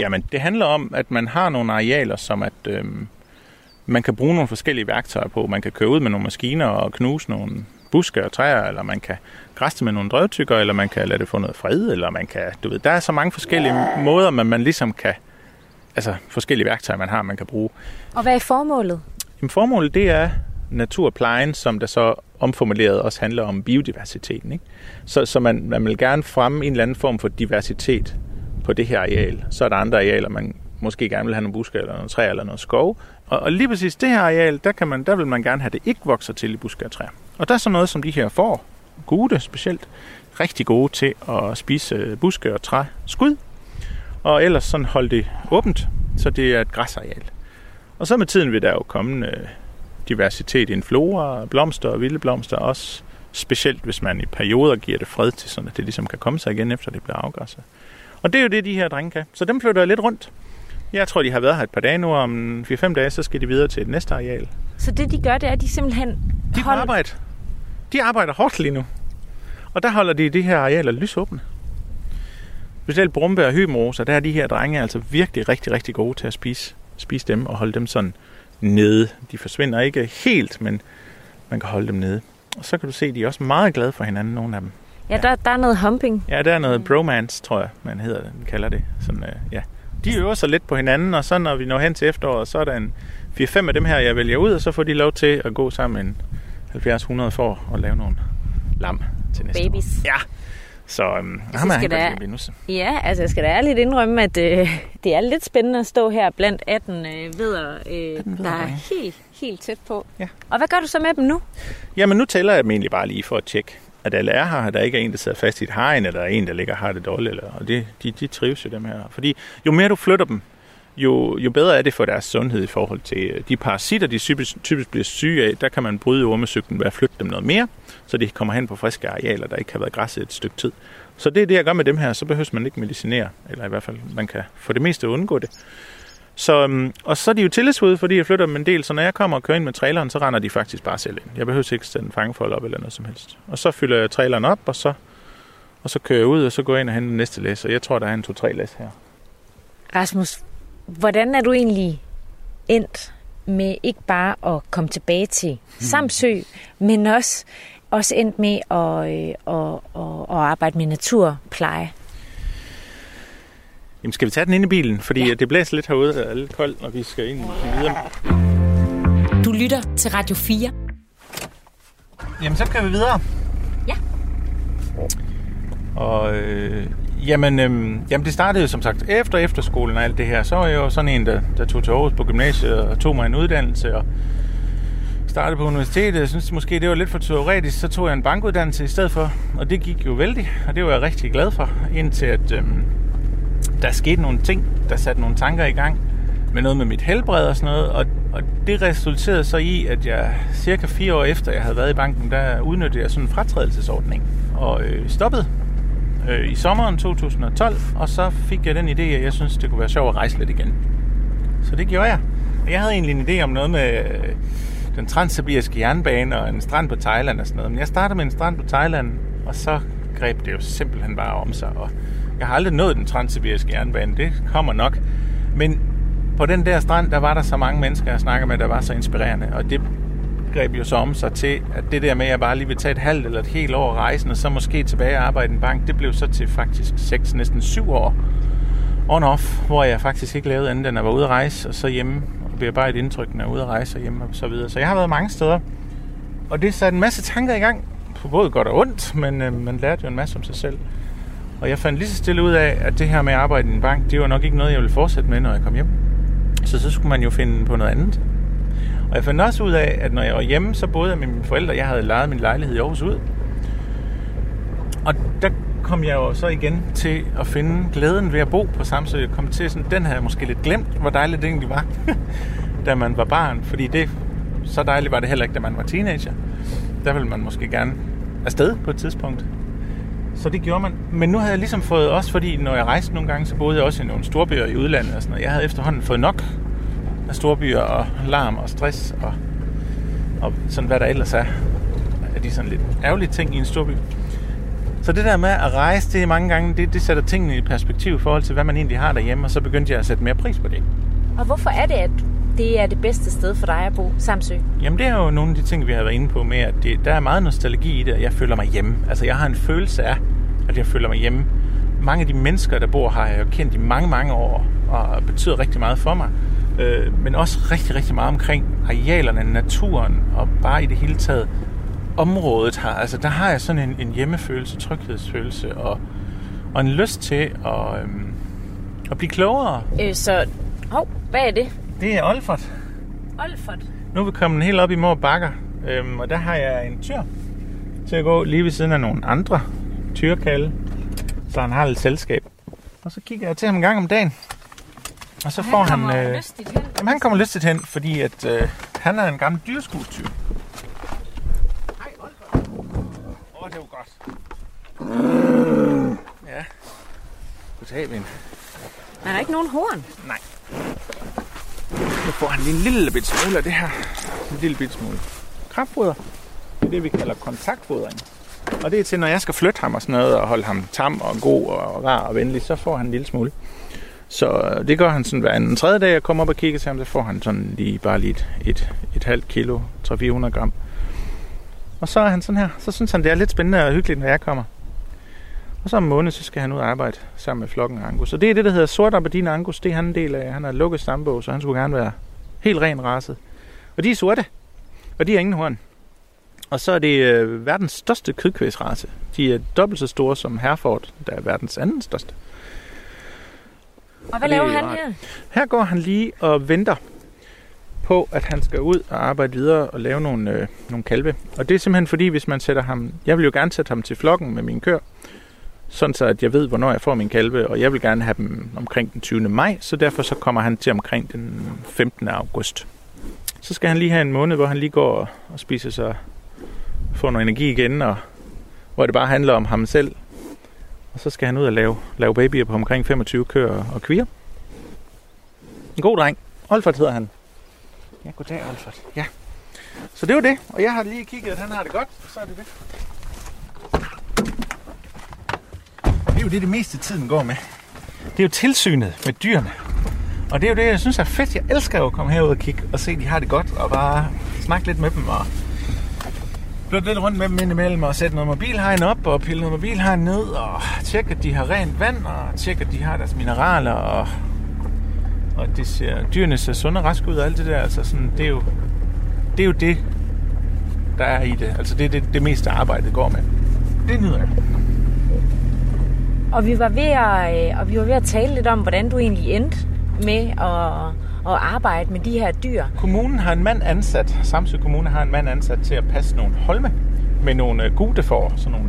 jamen, det handler om, at man har nogle arealer, som at... Øh, man kan bruge nogle forskellige værktøjer på. Man kan køre ud med nogle maskiner og knuse nogle buske og træer, eller man kan græste med nogle drøvtykker, eller man kan lade det få noget fred, eller man kan, du ved, der er så mange forskellige måder, man, man ligesom kan, altså forskellige værktøjer, man har, man kan bruge. Og hvad er formålet? Jamen, formålet det er naturplejen, som der så omformuleret også handler om biodiversiteten. Ikke? Så, så man, man vil gerne fremme en eller anden form for diversitet på det her areal. Så er der andre arealer, man måske gerne vil have nogle buske eller nogle træer eller noget skov. Og, og lige præcis det her areal, der, kan man, der vil man gerne have, at det ikke vokser til i buske og træer. Og der er så noget som de her får, gode specielt, rigtig gode til at spise øh, buske og træ skud. Og ellers sådan holde det åbent, så det er et græsareal. Og så med tiden vil der jo komme øh, diversitet i en flora, blomster og vilde blomster også. Specielt hvis man i perioder giver det fred til, sådan at det ligesom kan komme sig igen, efter det bliver afgræsset. Og det er jo det, de her drenge kan. Så dem flytter jeg lidt rundt. Jeg tror, de har været her et par dage nu, om 4-5 dage, så skal de videre til et næste areal. Så det, de gør, det er, at de simpelthen De hold... arbejder. De arbejder hårdt lige nu. Og der holder de de her arealer lysåbne. Specielt brumbær og hybenroser, der er de her drenge altså virkelig rigtig, rigtig gode til at spise, spise dem og holde dem sådan nede. De forsvinder ikke helt, men man kan holde dem nede. Og så kan du se, at de er også meget glade for hinanden, nogle af dem. Ja, der, der er noget humping. Ja, der er noget bromance, tror jeg, man hedder, man kalder det. Sådan, øh, ja. De øver sig lidt på hinanden, og så når vi når hen til efteråret, så er der en 4-5 af dem her, jeg vælger ud, og så får de lov til at gå sammen en 70-100 for at lave nogle lam til næste Babies. år. Ja, så øhm, Så ham er skal han lide Ja, altså jeg skal da ærligt indrømme, at øh, det er lidt spændende at stå her blandt 18 øh, vedder, øh, der er helt, helt tæt på. Ja. Og hvad gør du så med dem nu? Jamen nu tæller jeg dem egentlig bare lige for at tjekke, at alle er her, at der ikke er en, der sidder fast i et hegn, eller der er en, der ligger og har det dårligt. Eller, og det, de, de trives jo dem her. Fordi jo mere du flytter dem, jo, jo bedre er det for deres sundhed i forhold til øh, de parasitter, de typisk, typisk bliver syge af. Der kan man bryde ormesygten ved at flytte dem noget mere, så de kommer hen på friske arealer, der ikke har været græsset et stykke tid. Så det er det, jeg gør med dem her. Så behøver man ikke medicinere, eller i hvert fald, man kan for det meste undgå det. Så, øhm, og så er de jo tillidsfulde, fordi jeg flytter dem en del, så når jeg kommer og kører ind med traileren, så render de faktisk bare selv ind. Jeg behøver ikke sætte en fangefold op eller noget som helst. Og så fylder jeg traileren op, og så, og så kører jeg ud, og så går jeg ind og henter næste læs. Og jeg tror, der er en to-tre læs her. Rasmus, hvordan er du egentlig endt med ikke bare at komme tilbage til Samsø, men også, også endt med at, øh, at, at, at arbejde med naturpleje? Jamen, skal vi tage den ind i bilen? Fordi Ja. det blæser lidt herude, og er lidt koldt, og vi skal ind videre. Du lytter til Radio 4. Jamen, så kan vi videre. Ja. Og øh, jamen, øh, jamen, det startede jo som sagt efter efterskolen og alt det her. Så var jeg jo sådan en, der, der tog til Aarhus på gymnasiet og tog mig en uddannelse og startede på universitetet. Jeg synes måske, det var lidt for teoretisk. Så tog jeg en bankuddannelse i stedet for, og det gik jo vældig, og det var jeg rigtig glad for, indtil at øhm, der skete nogle ting, der satte nogle tanker i gang med noget med mit helbred og sådan noget, og, og det resulterede så i, at jeg cirka fire år efter, jeg havde været i banken, der udnyttede jeg sådan en fratrædelsesordning og øh, stoppede øh, i sommeren 2012, og så fik jeg den idé, at jeg synes, det kunne være sjovt at rejse lidt igen. Så det gjorde jeg. Jeg havde egentlig en idé om noget med øh, den transsibiriske jernbane og en strand på Thailand og sådan noget. Men jeg startede med en strand på Thailand, og så greb det jo simpelthen bare om sig. Og jeg har aldrig nået den transsibiriske jernbane. Det kommer nok. Men på den der strand, der var der så mange mennesker, jeg snakker med, der var så inspirerende. Og det greb jo så om sig til, at det der med, at jeg bare lige vil tage et halvt eller et helt år rejsen, og så måske tilbage og arbejde i en bank, det blev så til faktisk 6, næsten 7 år on off, hvor jeg faktisk ikke lavede andet end at være ude at rejse, og så hjemme og bearbejde indtrykkene og ude at rejse og hjemme og så videre. Så jeg har været mange steder, og det satte en masse tanker i gang, på både godt og ondt, men øh, man lærte jo en masse om sig selv. Og jeg fandt lige så stille ud af, at det her med at arbejde i en bank, det var nok ikke noget, jeg ville fortsætte med, når jeg kom hjem. Så så skulle man jo finde på noget andet. Og jeg fandt også ud af, at når jeg var hjemme, så boede jeg med mine forældre. Jeg havde lejet min lejlighed i Aarhus ud. Og der kom jeg jo så igen til at finde glæden ved at bo på Samsø. Jeg kom til sådan, den havde jeg måske lidt glemt, hvor dejligt det egentlig var, [laughs] da man var barn. Fordi det, så dejligt var det heller ikke, da man var teenager. Der ville man måske gerne afsted på et tidspunkt. Så det gjorde man. Men nu havde jeg ligesom fået, også fordi når jeg rejste nogle gange, så boede jeg også i nogle storbyer i udlandet og sådan noget. Jeg havde efterhånden fået nok af storbyer og larm og stress og, og sådan hvad der ellers er Er de sådan lidt ærgerlige ting i en storby. Så det der med at rejse, det mange gange, det, det sætter tingene i perspektiv i forhold til, hvad man egentlig har derhjemme, og så begyndte jeg at sætte mere pris på det. Og hvorfor er det, at det er det bedste sted for dig at bo, Samsø? Jamen det er jo nogle af de ting, vi har været inde på med, at det, der er meget nostalgi i det, og jeg føler mig hjemme. Altså jeg har en følelse af, at jeg føler mig hjemme. Mange af de mennesker, der bor her, har jeg jo kendt i mange, mange år, og betyder rigtig meget for mig. Øh, men også rigtig, rigtig meget omkring arealerne, naturen, og bare i det hele taget området her. Altså, der har jeg sådan en, en hjemmefølelse, tryghedsfølelse og, og en lyst til at, øhm, at blive klogere. Øh, så, hov, hvad er det? Det er Olfert. Olfert. Nu er vi kommet helt op i Mor Bakker, øhm, og der har jeg en tyr til at gå lige ved siden af nogle andre tyrkalde, så han har lidt selskab. Og så kigger jeg til ham en gang om dagen, og så får han... Øh, hen. jamen, han kommer lystigt hen, fordi at, øh, han er en gammel dyrskuetyr. Hej, Olfert. Åh, oh, det var godt. Ja. Ven. Er der ikke nogen horn? Nej. Nu får han lige en lille bit smule af det her. En lille bit smule kraftfoder. Det er det, vi kalder kontaktfodring. Og det er til, når jeg skal flytte ham og sådan noget, og holde ham tam og god og rar og venlig, så får han en lille smule. Så øh, det gør han sådan hver anden tredje dag, jeg kommer op og kigger til ham, så får han sådan lige bare lige et, et, et halvt kilo, 300-400 gram. Og så er han sådan her. Så synes han, det er lidt spændende og hyggeligt, når jeg kommer. Og så om en måned, så skal han ud og arbejde sammen med flokken Angus. Og det er det, der hedder sort Aberdeen Angus. Det er han en del af. Han har lukket stambog, så han skulle gerne være helt ren raset. Og de er sorte. Og de har ingen horn. Og så er det øh, verdens største kødkvæsrace. De er dobbelt så store som Hereford, der er verdens anden største. Og hvad er laver han her? Her går han lige og venter på, at han skal ud og arbejde videre og lave nogle, øh, nogle kalve. Og det er simpelthen fordi, hvis man sætter ham... Jeg vil jo gerne sætte ham til flokken med min kør, sådan så at jeg ved, hvornår jeg får min kalve, og jeg vil gerne have dem omkring den 20. maj, så derfor så kommer han til omkring den 15. august. Så skal han lige have en måned, hvor han lige går og, spiser sig, får noget energi igen, og hvor det bare handler om ham selv. Og så skal han ud og lave, lave babyer på omkring 25 køer og kvier. En god dreng. Olfert hedder han. Ja, goddag, Olfert. Ja. Så det var det. Og jeg har lige kigget, at han har det godt. Så er det det. Det er jo det, det meste af tiden går med. Det er jo tilsynet med dyrene. Og det er jo det, jeg synes er fedt. Jeg elsker jo at komme herud og kigge og se, at de har det godt. Og bare snakke lidt med dem og blot lidt rundt med dem indimellem og sætte noget mobilhegn op og pille noget mobilhegn ned og tjekke, at de har rent vand og tjekke, at de har deres mineraler og, og det ser, dyrene ser sunde og raske ud og alt det der. Altså sådan, det er jo det, er jo det der er i det. Altså det er det, det meste arbejde går med. Det nyder jeg. Og vi var ved at, øh, og vi var ved at tale lidt om, hvordan du egentlig endte med at, at arbejde med de her dyr. Kommunen har en mand ansat, Samsø Kommune har en mand ansat til at passe nogle holme med nogle øh, gute for, sådan nogle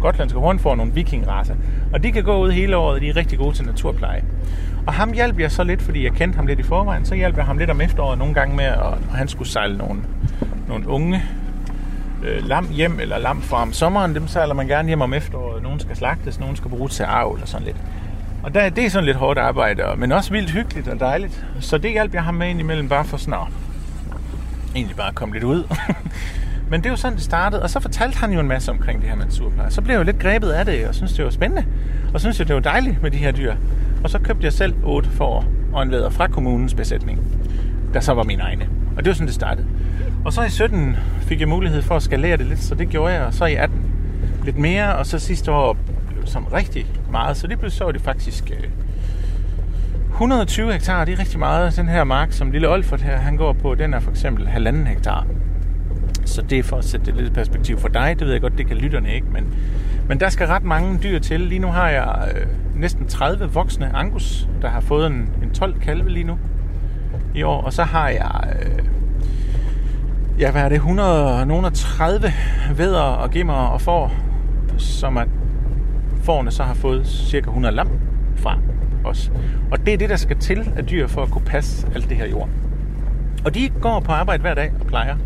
gotlandske hornfor, nogle vikingraser. Og de kan gå ud hele året, de er rigtig gode til naturpleje. Og ham hjalp jeg så lidt, fordi jeg kendte ham lidt i forvejen, så hjalp jeg ham lidt om efteråret nogle gange med, at og han skulle sejle nogle, nogle unge øh, lam hjem, eller lam fra om sommeren, dem sejler man gerne hjem om efteråret. Nogen skal slagtes, nogen skal bruges til arv, eller sådan lidt. Og der, det er sådan lidt hårdt arbejde, men også vildt hyggeligt og dejligt. Så det hjalp jeg ham med indimellem, bare for snart. egentlig bare komme lidt ud. [laughs] men det er jo sådan, det startede, og så fortalte han jo en masse omkring det her med naturpleje. Så blev jeg jo lidt grebet af det, og synes det var spændende. Og synes jeg, det var dejligt med de her dyr. Og så købte jeg selv otte får og en væder fra kommunens besætning, der så var min egne. Og det var sådan, det startede. Og så i 17 fik jeg mulighed for at skalere det lidt, så det gjorde jeg. Og så i 18 lidt mere, og så sidste år blev det rigtig meget. Så det blev så var det faktisk øh, 120 hektar, det er rigtig meget. Den her mark, som lille Olfert her, han går på, den er for eksempel halvanden hektar. Så det er for at sætte det lidt perspektiv for dig. Det ved jeg godt, det kan lytterne ikke, men, men der skal ret mange dyr til. Lige nu har jeg øh, næsten 30 voksne angus, der har fået en, en 12 kalve lige nu i år. Og så har jeg, øh, ja hvad er det, 100, nogen af 30 vædder og gimmer og får, som at fårene så har fået cirka 100 lam fra os. Og det er det, der skal til af dyr for at kunne passe alt det her jord. Og de går på arbejde hver dag og plejer.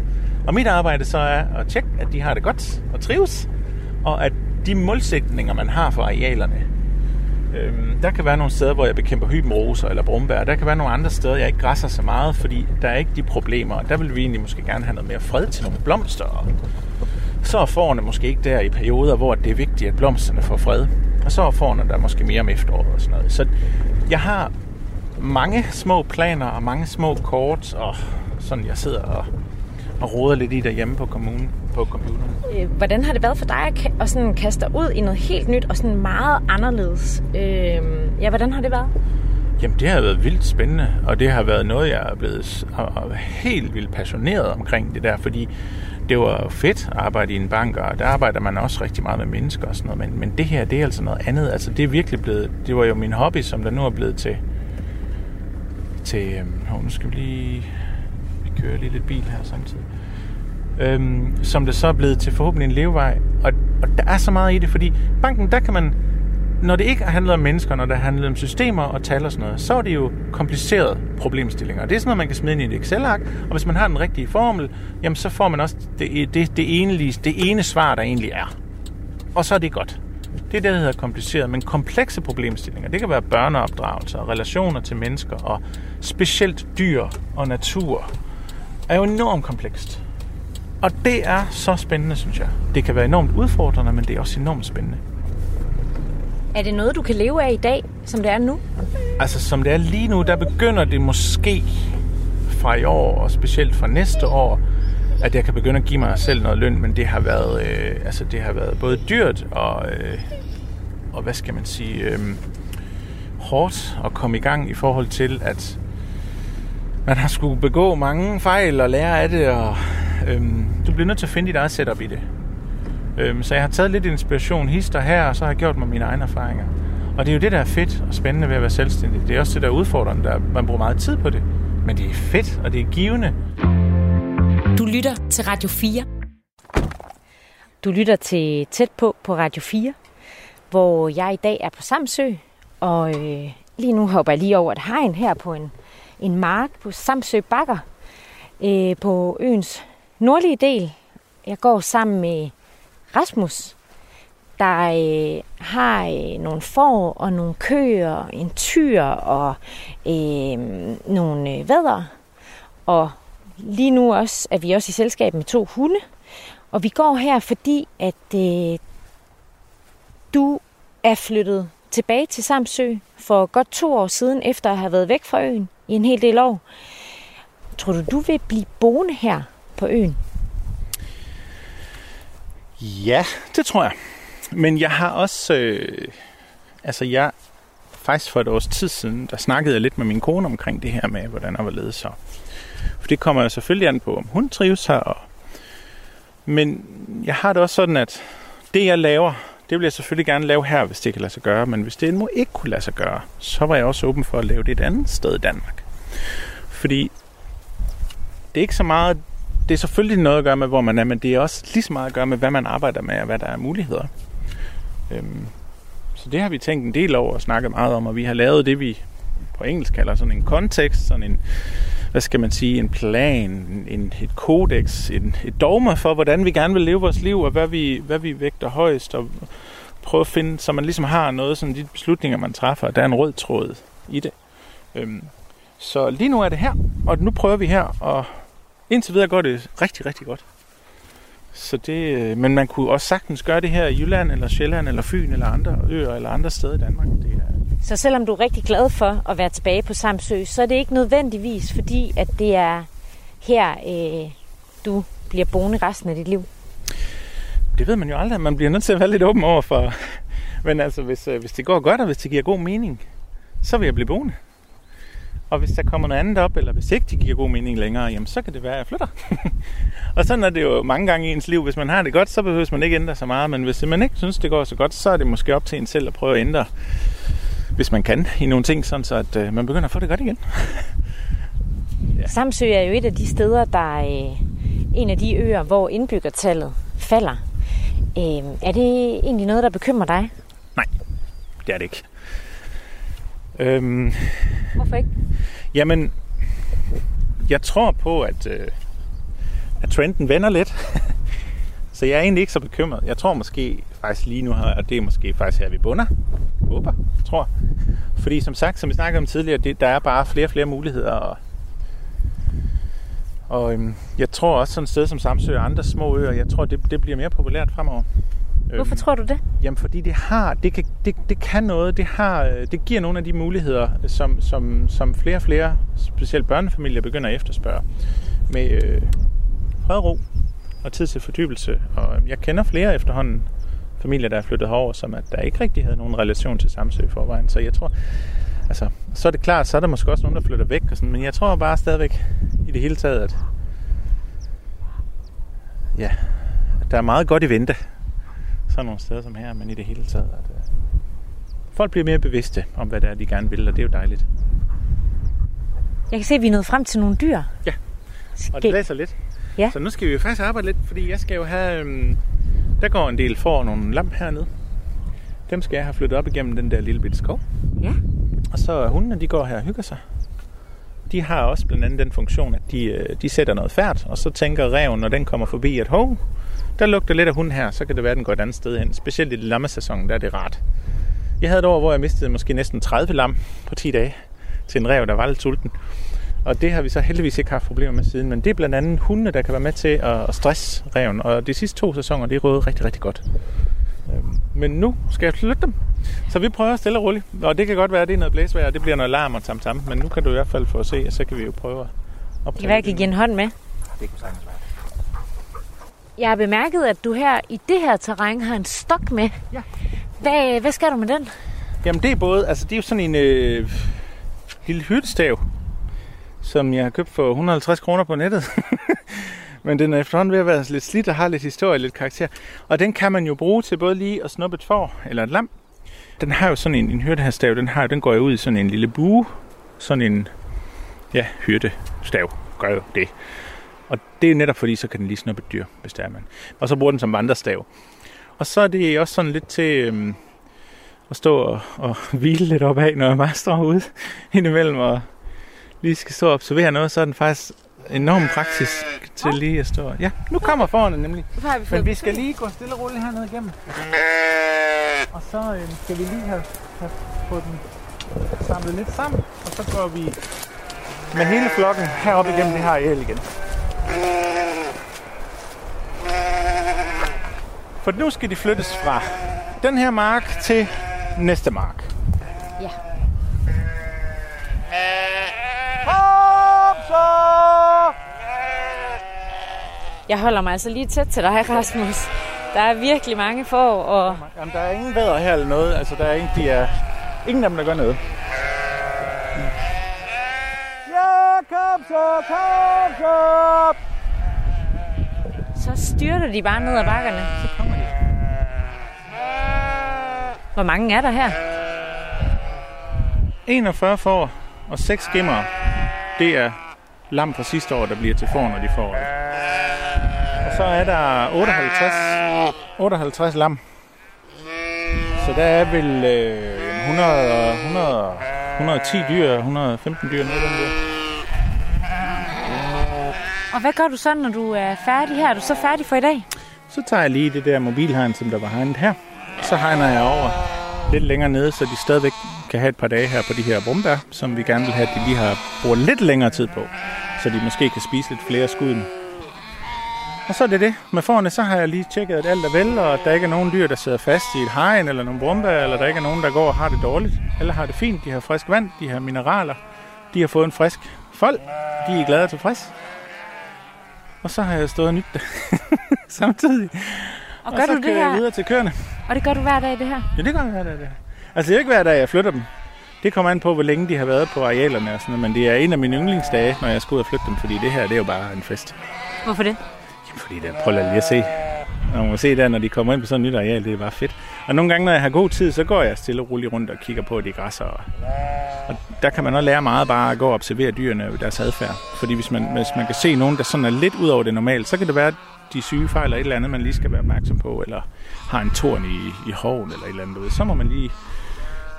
Og mit arbejde så er at tjekke, at de har det godt og trives, og at de målsætninger, man har for arealerne, øhm, der kan være nogle steder, hvor jeg bekæmper hybenroser eller brumbær. Der kan være nogle andre steder, jeg ikke græsser så meget, fordi der er ikke de problemer. Og der vil vi egentlig måske gerne have noget mere fred til nogle blomster. Og så er forerne måske ikke der i perioder, hvor det er vigtigt, at blomsterne får fred. Og så er forerne der måske mere om efteråret og sådan noget. Så jeg har mange små planer og mange små kort, og sådan jeg sidder og, og roder lidt i derhjemme på kommunen på computeren. Øh, Hvordan har det været for dig at, at sådan kaste dig ud i noget helt nyt og sådan meget anderledes? Øh, ja, hvordan har det været? Jamen, det har været vildt spændende, og det har været noget, jeg er blevet helt vildt passioneret omkring det der, fordi det var fedt at arbejde i en bank, og der arbejder man også rigtig meget med mennesker og sådan noget, men, men det her, det er altså noget andet. Altså, det er virkelig blevet, det var jo min hobby, som der nu er blevet til, til, øh, nu skal vi lige, kører lige lidt bil her samtidig, øhm, som det så er blevet til forhåbentlig en levevej, og, og der er så meget i det, fordi banken, der kan man når det ikke handler om mennesker, når det handler om systemer og tal og sådan noget, så er det jo komplicerede problemstillinger. Det er sådan noget, man kan smide ind i et Excel-ark, og hvis man har den rigtige formel, jamen så får man også det, det, det, ene, det ene svar, der egentlig er. Og så er det godt. Det er det, der hedder kompliceret, men komplekse problemstillinger. Det kan være børneopdragelse relationer til mennesker og specielt dyr og natur er jo enormt komplekst. Og det er så spændende, synes jeg. Det kan være enormt udfordrende, men det er også enormt spændende. Er det noget, du kan leve af i dag, som det er nu? Altså, som det er lige nu, der begynder det måske fra i år, og specielt fra næste år, at jeg kan begynde at give mig selv noget løn, men det har været, øh, altså, det har været både dyrt og, øh, og hvad skal man sige, øh, hårdt at komme i gang i forhold til, at man har skulle begå mange fejl og lære af det, og øh, du bliver nødt til at finde dit eget setup i det. Øhm, så jeg har taget lidt inspiration hister her, og så har jeg gjort mig mine egne erfaringer. Og det er jo det, der er fedt og spændende ved at være selvstændig. Det er også det, der er udfordrende, der man bruger meget tid på det. Men det er fedt, og det er givende. Du lytter til Radio 4. Du lytter til Tæt på på Radio 4, hvor jeg i dag er på Samsø, og øh, lige nu hopper jeg lige over et hegn her på en, en mark på Samsø Bakker øh, på øens nordlige del. Jeg går sammen med Rasmus, der øh, har øh, nogle får og nogle køer, en tyr og øh, nogle øh, vædder. Og lige nu også er vi også i selskab med to hunde. Og vi går her, fordi at øh, du er flyttet tilbage til Samsø for godt to år siden, efter at have været væk fra øen i en hel del år. Tror du, du vil blive boende her på øen? Ja, det tror jeg. Men jeg har også... Øh, altså, jeg... Faktisk for et års tid siden, der snakkede jeg lidt med min kone omkring det her med, hvordan jeg var ledet så. For det kommer jo selvfølgelig an på, om hun trives her. Og, men jeg har det også sådan, at det jeg laver, det vil jeg selvfølgelig gerne lave her, hvis det kan lade sig gøre. Men hvis det må ikke kunne lade sig gøre, så var jeg også åben for at lave det et andet sted i Danmark. Fordi det er ikke så meget det er selvfølgelig noget at gøre med, hvor man er, men det er også lige så meget at gøre med, hvad man arbejder med, og hvad der er muligheder. Øhm, så det har vi tænkt en del over og snakket meget om, og vi har lavet det, vi på engelsk kalder sådan en kontekst, sådan en, hvad skal man sige, en plan, en, et kodex, en, et dogma for, hvordan vi gerne vil leve vores liv, og hvad vi, hvad vi vægter højst, og prøve at finde, så man ligesom har noget, sådan de beslutninger, man træffer, der er en rød tråd i det. Øhm, så lige nu er det her, og nu prøver vi her og Indtil videre går det rigtig, rigtig godt. Så det, øh, men man kunne også sagtens gøre det her i Jylland, eller Sjælland, eller Fyn, eller andre øer, eller andre steder i Danmark. Det. Så selvom du er rigtig glad for at være tilbage på Samsø, så er det ikke nødvendigvis, fordi at det er her, øh, du bliver boende resten af dit liv? Det ved man jo aldrig. Man bliver nødt til at være lidt åben over for. Men altså, hvis, øh, hvis det går godt, og hvis det giver god mening, så vil jeg blive boende. Og hvis der kommer noget andet op, eller hvis ikke det giver god mening længere, jamen så kan det være, at jeg flytter. [laughs] og sådan er det jo mange gange i ens liv. Hvis man har det godt, så behøver man ikke ændre så meget. Men hvis man ikke synes, det går så godt, så er det måske op til en selv at prøve at ændre, hvis man kan, i nogle ting, sådan så at øh, man begynder at få det godt igen. [laughs] ja. Samsø er jo et af de steder, der er øh, en af de øer, hvor indbyggertallet falder. Øh, er det egentlig noget, der bekymrer dig? Nej, det er det ikke. Øhm, Hvorfor ikke? Jamen, jeg tror på, at, øh, at trenden vender lidt. [laughs] så jeg er egentlig ikke så bekymret. Jeg tror måske faktisk lige nu her, og det er måske faktisk her, vi bunder. Håber, tror. Fordi som sagt, som vi snakkede om tidligere, det, der er bare flere og flere muligheder. Og, og øhm, jeg tror også sådan et sted som Samsø og andre små øer, jeg tror, det, det bliver mere populært fremover. Hvorfor øhm, tror du det? Jamen, fordi det har, det kan, det, det kan noget, det, har, det giver nogle af de muligheder, som, som, som flere og flere, specielt børnefamilier, begynder at efterspørge. Med øh, fred ro og tid til fordybelse. Og øhm, jeg kender flere efterhånden familier, der er flyttet herover, som at der ikke rigtig havde nogen relation til Samsø i forvejen. Så jeg tror, altså, så er det klart, så er der måske også nogen, der flytter væk. Og sådan, men jeg tror bare stadigvæk i det hele taget, at ja, at der er meget godt i vente. Sådan nogle steder som her, men i det hele taget. At, uh, folk bliver mere bevidste om, hvad det er, de gerne vil, og det er jo dejligt. Jeg kan se, at vi er nået frem til nogle dyr. Ja, og det blæser lidt. Ja. Så nu skal vi jo faktisk arbejde lidt, fordi jeg skal jo have... Øhm, der går en del for nogle lamp hernede. Dem skal jeg have flyttet op igennem den der lille bitte skov. Ja. Og så hundene, de går her og hygger sig. De har også blandt andet den funktion, at de, øh, de sætter noget færd, og så tænker reven, når den kommer forbi, at hov, der lugter lidt af hund her, så kan det være, at den går et andet sted hen. Specielt i lammesæsonen, der er det rart. Jeg havde et år, hvor jeg mistede måske næsten 30 lam på 10 dage til en rev, der var lidt sulten. Og det har vi så heldigvis ikke haft problemer med siden. Men det er blandt andet hundene, der kan være med til at stresse reven. Og de sidste to sæsoner, det er røget rigtig, rigtig godt. Øhm, men nu skal jeg flytte dem. Så vi prøver stille og roligt. Og det kan godt være, at det er noget blæsvejr, og det bliver noget larm og tam, tam. Men nu kan du i hvert fald få at se, og så kan vi jo prøve at optage Kan være, jeg kan give en hånd med? Det kunne sagtens være. Jeg har bemærket, at du her i det her terræn har en stok med. Ja. Hvad, hvad skal du med den? Jamen det er både, altså det er jo sådan en øh, lille hyrdestav, som jeg har købt for 150 kroner på nettet. [laughs] Men den er efterhånden ved at være lidt slidt og har lidt historie, lidt karakter. Og den kan man jo bruge til både lige at snuppe et får eller et lam. Den har jo sådan en, en hyrdestav, den, har, den går jo ud i sådan en lille bue. Sådan en, ja, hyrdestav gør jo det. Og det er netop fordi, så kan den lige snuppe et dyr, hvis det er man. Og så bruger den som vandrestav. Og så er det også sådan lidt til øhm, at stå og, og hvile lidt op af, når jeg bare står ude [laughs] indimellem og lige skal stå og observere noget, så er den faktisk enormt praktisk til lige at stå. Ja, nu kommer foran nemlig. Men vi skal lige gå stille og roligt hernede igennem. Og så øh, skal vi lige have, have fået den samlet lidt sammen, og så går vi med hele flokken herop igennem det her areal igen. For nu skal de flyttes fra den her mark til næste mark. Ja. Jeg holder mig altså lige tæt til dig, [laughs] Rasmus. Der er virkelig mange får, og... Jamen, der er ingen bedre her eller noget. Altså, der er ingen, de er... ingen af dem, der gør noget. Ja, kom så, kom så! Så styrter de bare ned ad bakkerne. Så kommer de. Hvor mange er der her? 41 får og 6 gemmer. Det er lam fra sidste år, der bliver til får, når de får det. Og så er der 58, 58 lam. Så der er vel øh, 100, 100, 110 dyr, 115 dyr, noget den der. Og hvad gør du så, når du er færdig her? Er du så færdig for i dag? Så tager jeg lige det der mobilhegn, som der var hegnet her. Så hegner jeg over lidt længere nede, så de stadigvæk kan have et par dage her på de her brumbær, som vi gerne vil have, at de lige har brugt lidt længere tid på, så de måske kan spise lidt flere skud. Og så er det det. Med forne, så har jeg lige tjekket, at alt er vel, og at der ikke er nogen dyr, der sidder fast i et hegn eller nogle brumbær, eller der ikke er nogen, der går og har det dårligt. Alle har det fint, de har frisk vand, de har mineraler, de har fået en frisk fold, de er glade og tilfreds. Og så har jeg stået og nyt det [laughs] samtidig. Og, gør og så du det her? videre til køerne. Og det gør du hver dag, det her? Ja, det gør jeg hver dag, det her. Altså, det er ikke hver dag, jeg flytter dem. Det kommer an på, hvor længe de har været på arealerne og sådan noget, men det er en af mine yndlingsdage, når jeg skal ud og flytte dem, fordi det her, det er jo bare en fest. Hvorfor det? Jamen, fordi det prøv lige at se. Og man må se der, når de kommer ind på sådan et nyt areal, det er bare fedt. Og nogle gange, når jeg har god tid, så går jeg stille og roligt rundt og kigger på de græsser. Og, og der kan man også lære meget bare at gå og observere dyrene og deres adfærd. Fordi hvis man, hvis man kan se nogen, der sådan er lidt ud over det normale, så kan det være, at de syge fejler et eller andet, man lige skal være opmærksom på, eller har en torn i, i hoven eller et eller andet. Så må man lige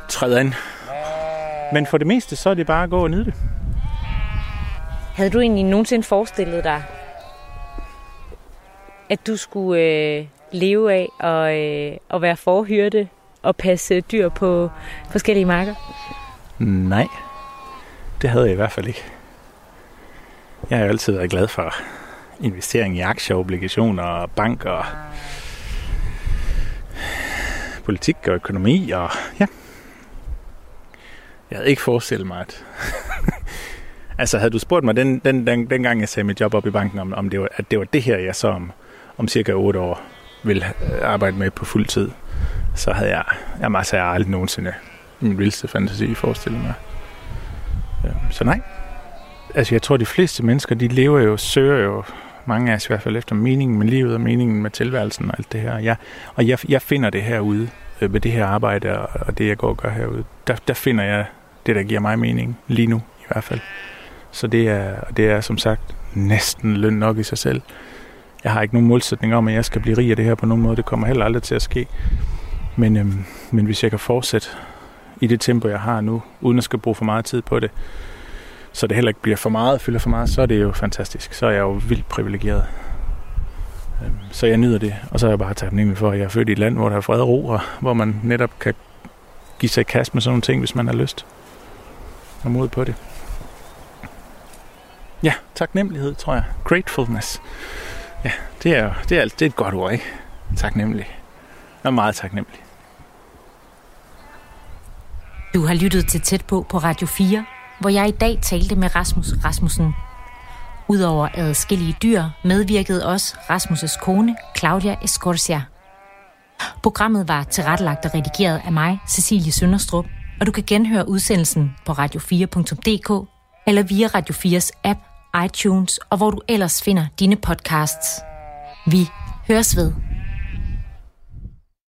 træde ind. Men for det meste, så er det bare at gå og nyde det. Havde du egentlig nogensinde forestillet dig, at du skulle øh, leve af og, øh, at være forhyrte og passe dyr på forskellige marker? Nej, det havde jeg i hvert fald ikke. Jeg har altid været glad for investering i aktier, obligationer, bank og politik og økonomi. Og ja, jeg havde ikke forestillet mig, at... [laughs] altså, havde du spurgt mig den, den, den, den gang, jeg sagde mit job op i banken, om, om det var, at det var det her, jeg så om, om cirka 8 år ville arbejde med på fuld tid, så havde jeg, jeg, altså, jeg aldrig nogensinde min vildeste fantasi forestillet mig. Øhm, så nej. Altså, jeg tror, de fleste mennesker, de lever jo, søger jo mange af os i hvert fald efter meningen med livet og meningen med tilværelsen og alt det her. Jeg, og jeg, jeg finder det herude øh, ved det her arbejde og, og det, jeg går og gør herude. Der, der finder jeg det, der giver mig mening lige nu i hvert fald. Så det er, det er som sagt næsten løn nok i sig selv. Jeg har ikke nogen målsætning om, at jeg skal blive rig af det her på nogen måde. Det kommer heller aldrig til at ske. Men, øhm, men hvis jeg kan fortsætte i det tempo, jeg har nu, uden at skal bruge for meget tid på det, så det heller ikke bliver for meget, fylder for meget, så er det jo fantastisk. Så er jeg jo vildt privilegeret. Øhm, så jeg nyder det, og så er jeg bare taknemmelig for, at jeg er født i et land, hvor der er fred og ro, og hvor man netop kan give sig i kast med sådan nogle ting, hvis man har lyst og mod på det. Ja, taknemmelighed, tror jeg. Gratefulness. Ja, det er, det er, det er et godt ord, ikke? Taknemmelig. Jeg er meget taknemmelig. Du har lyttet til Tæt på på Radio 4, hvor jeg i dag talte med Rasmus Rasmussen. Udover adskillige dyr medvirkede også Rasmus' kone, Claudia Escorcia. Programmet var tilrettelagt og redigeret af mig, Cecilie Sønderstrup, og du kan genhøre udsendelsen på radio4.dk eller via Radio 4's app, iTunes og hvor du ellers finder dine podcasts. Vi høres ved.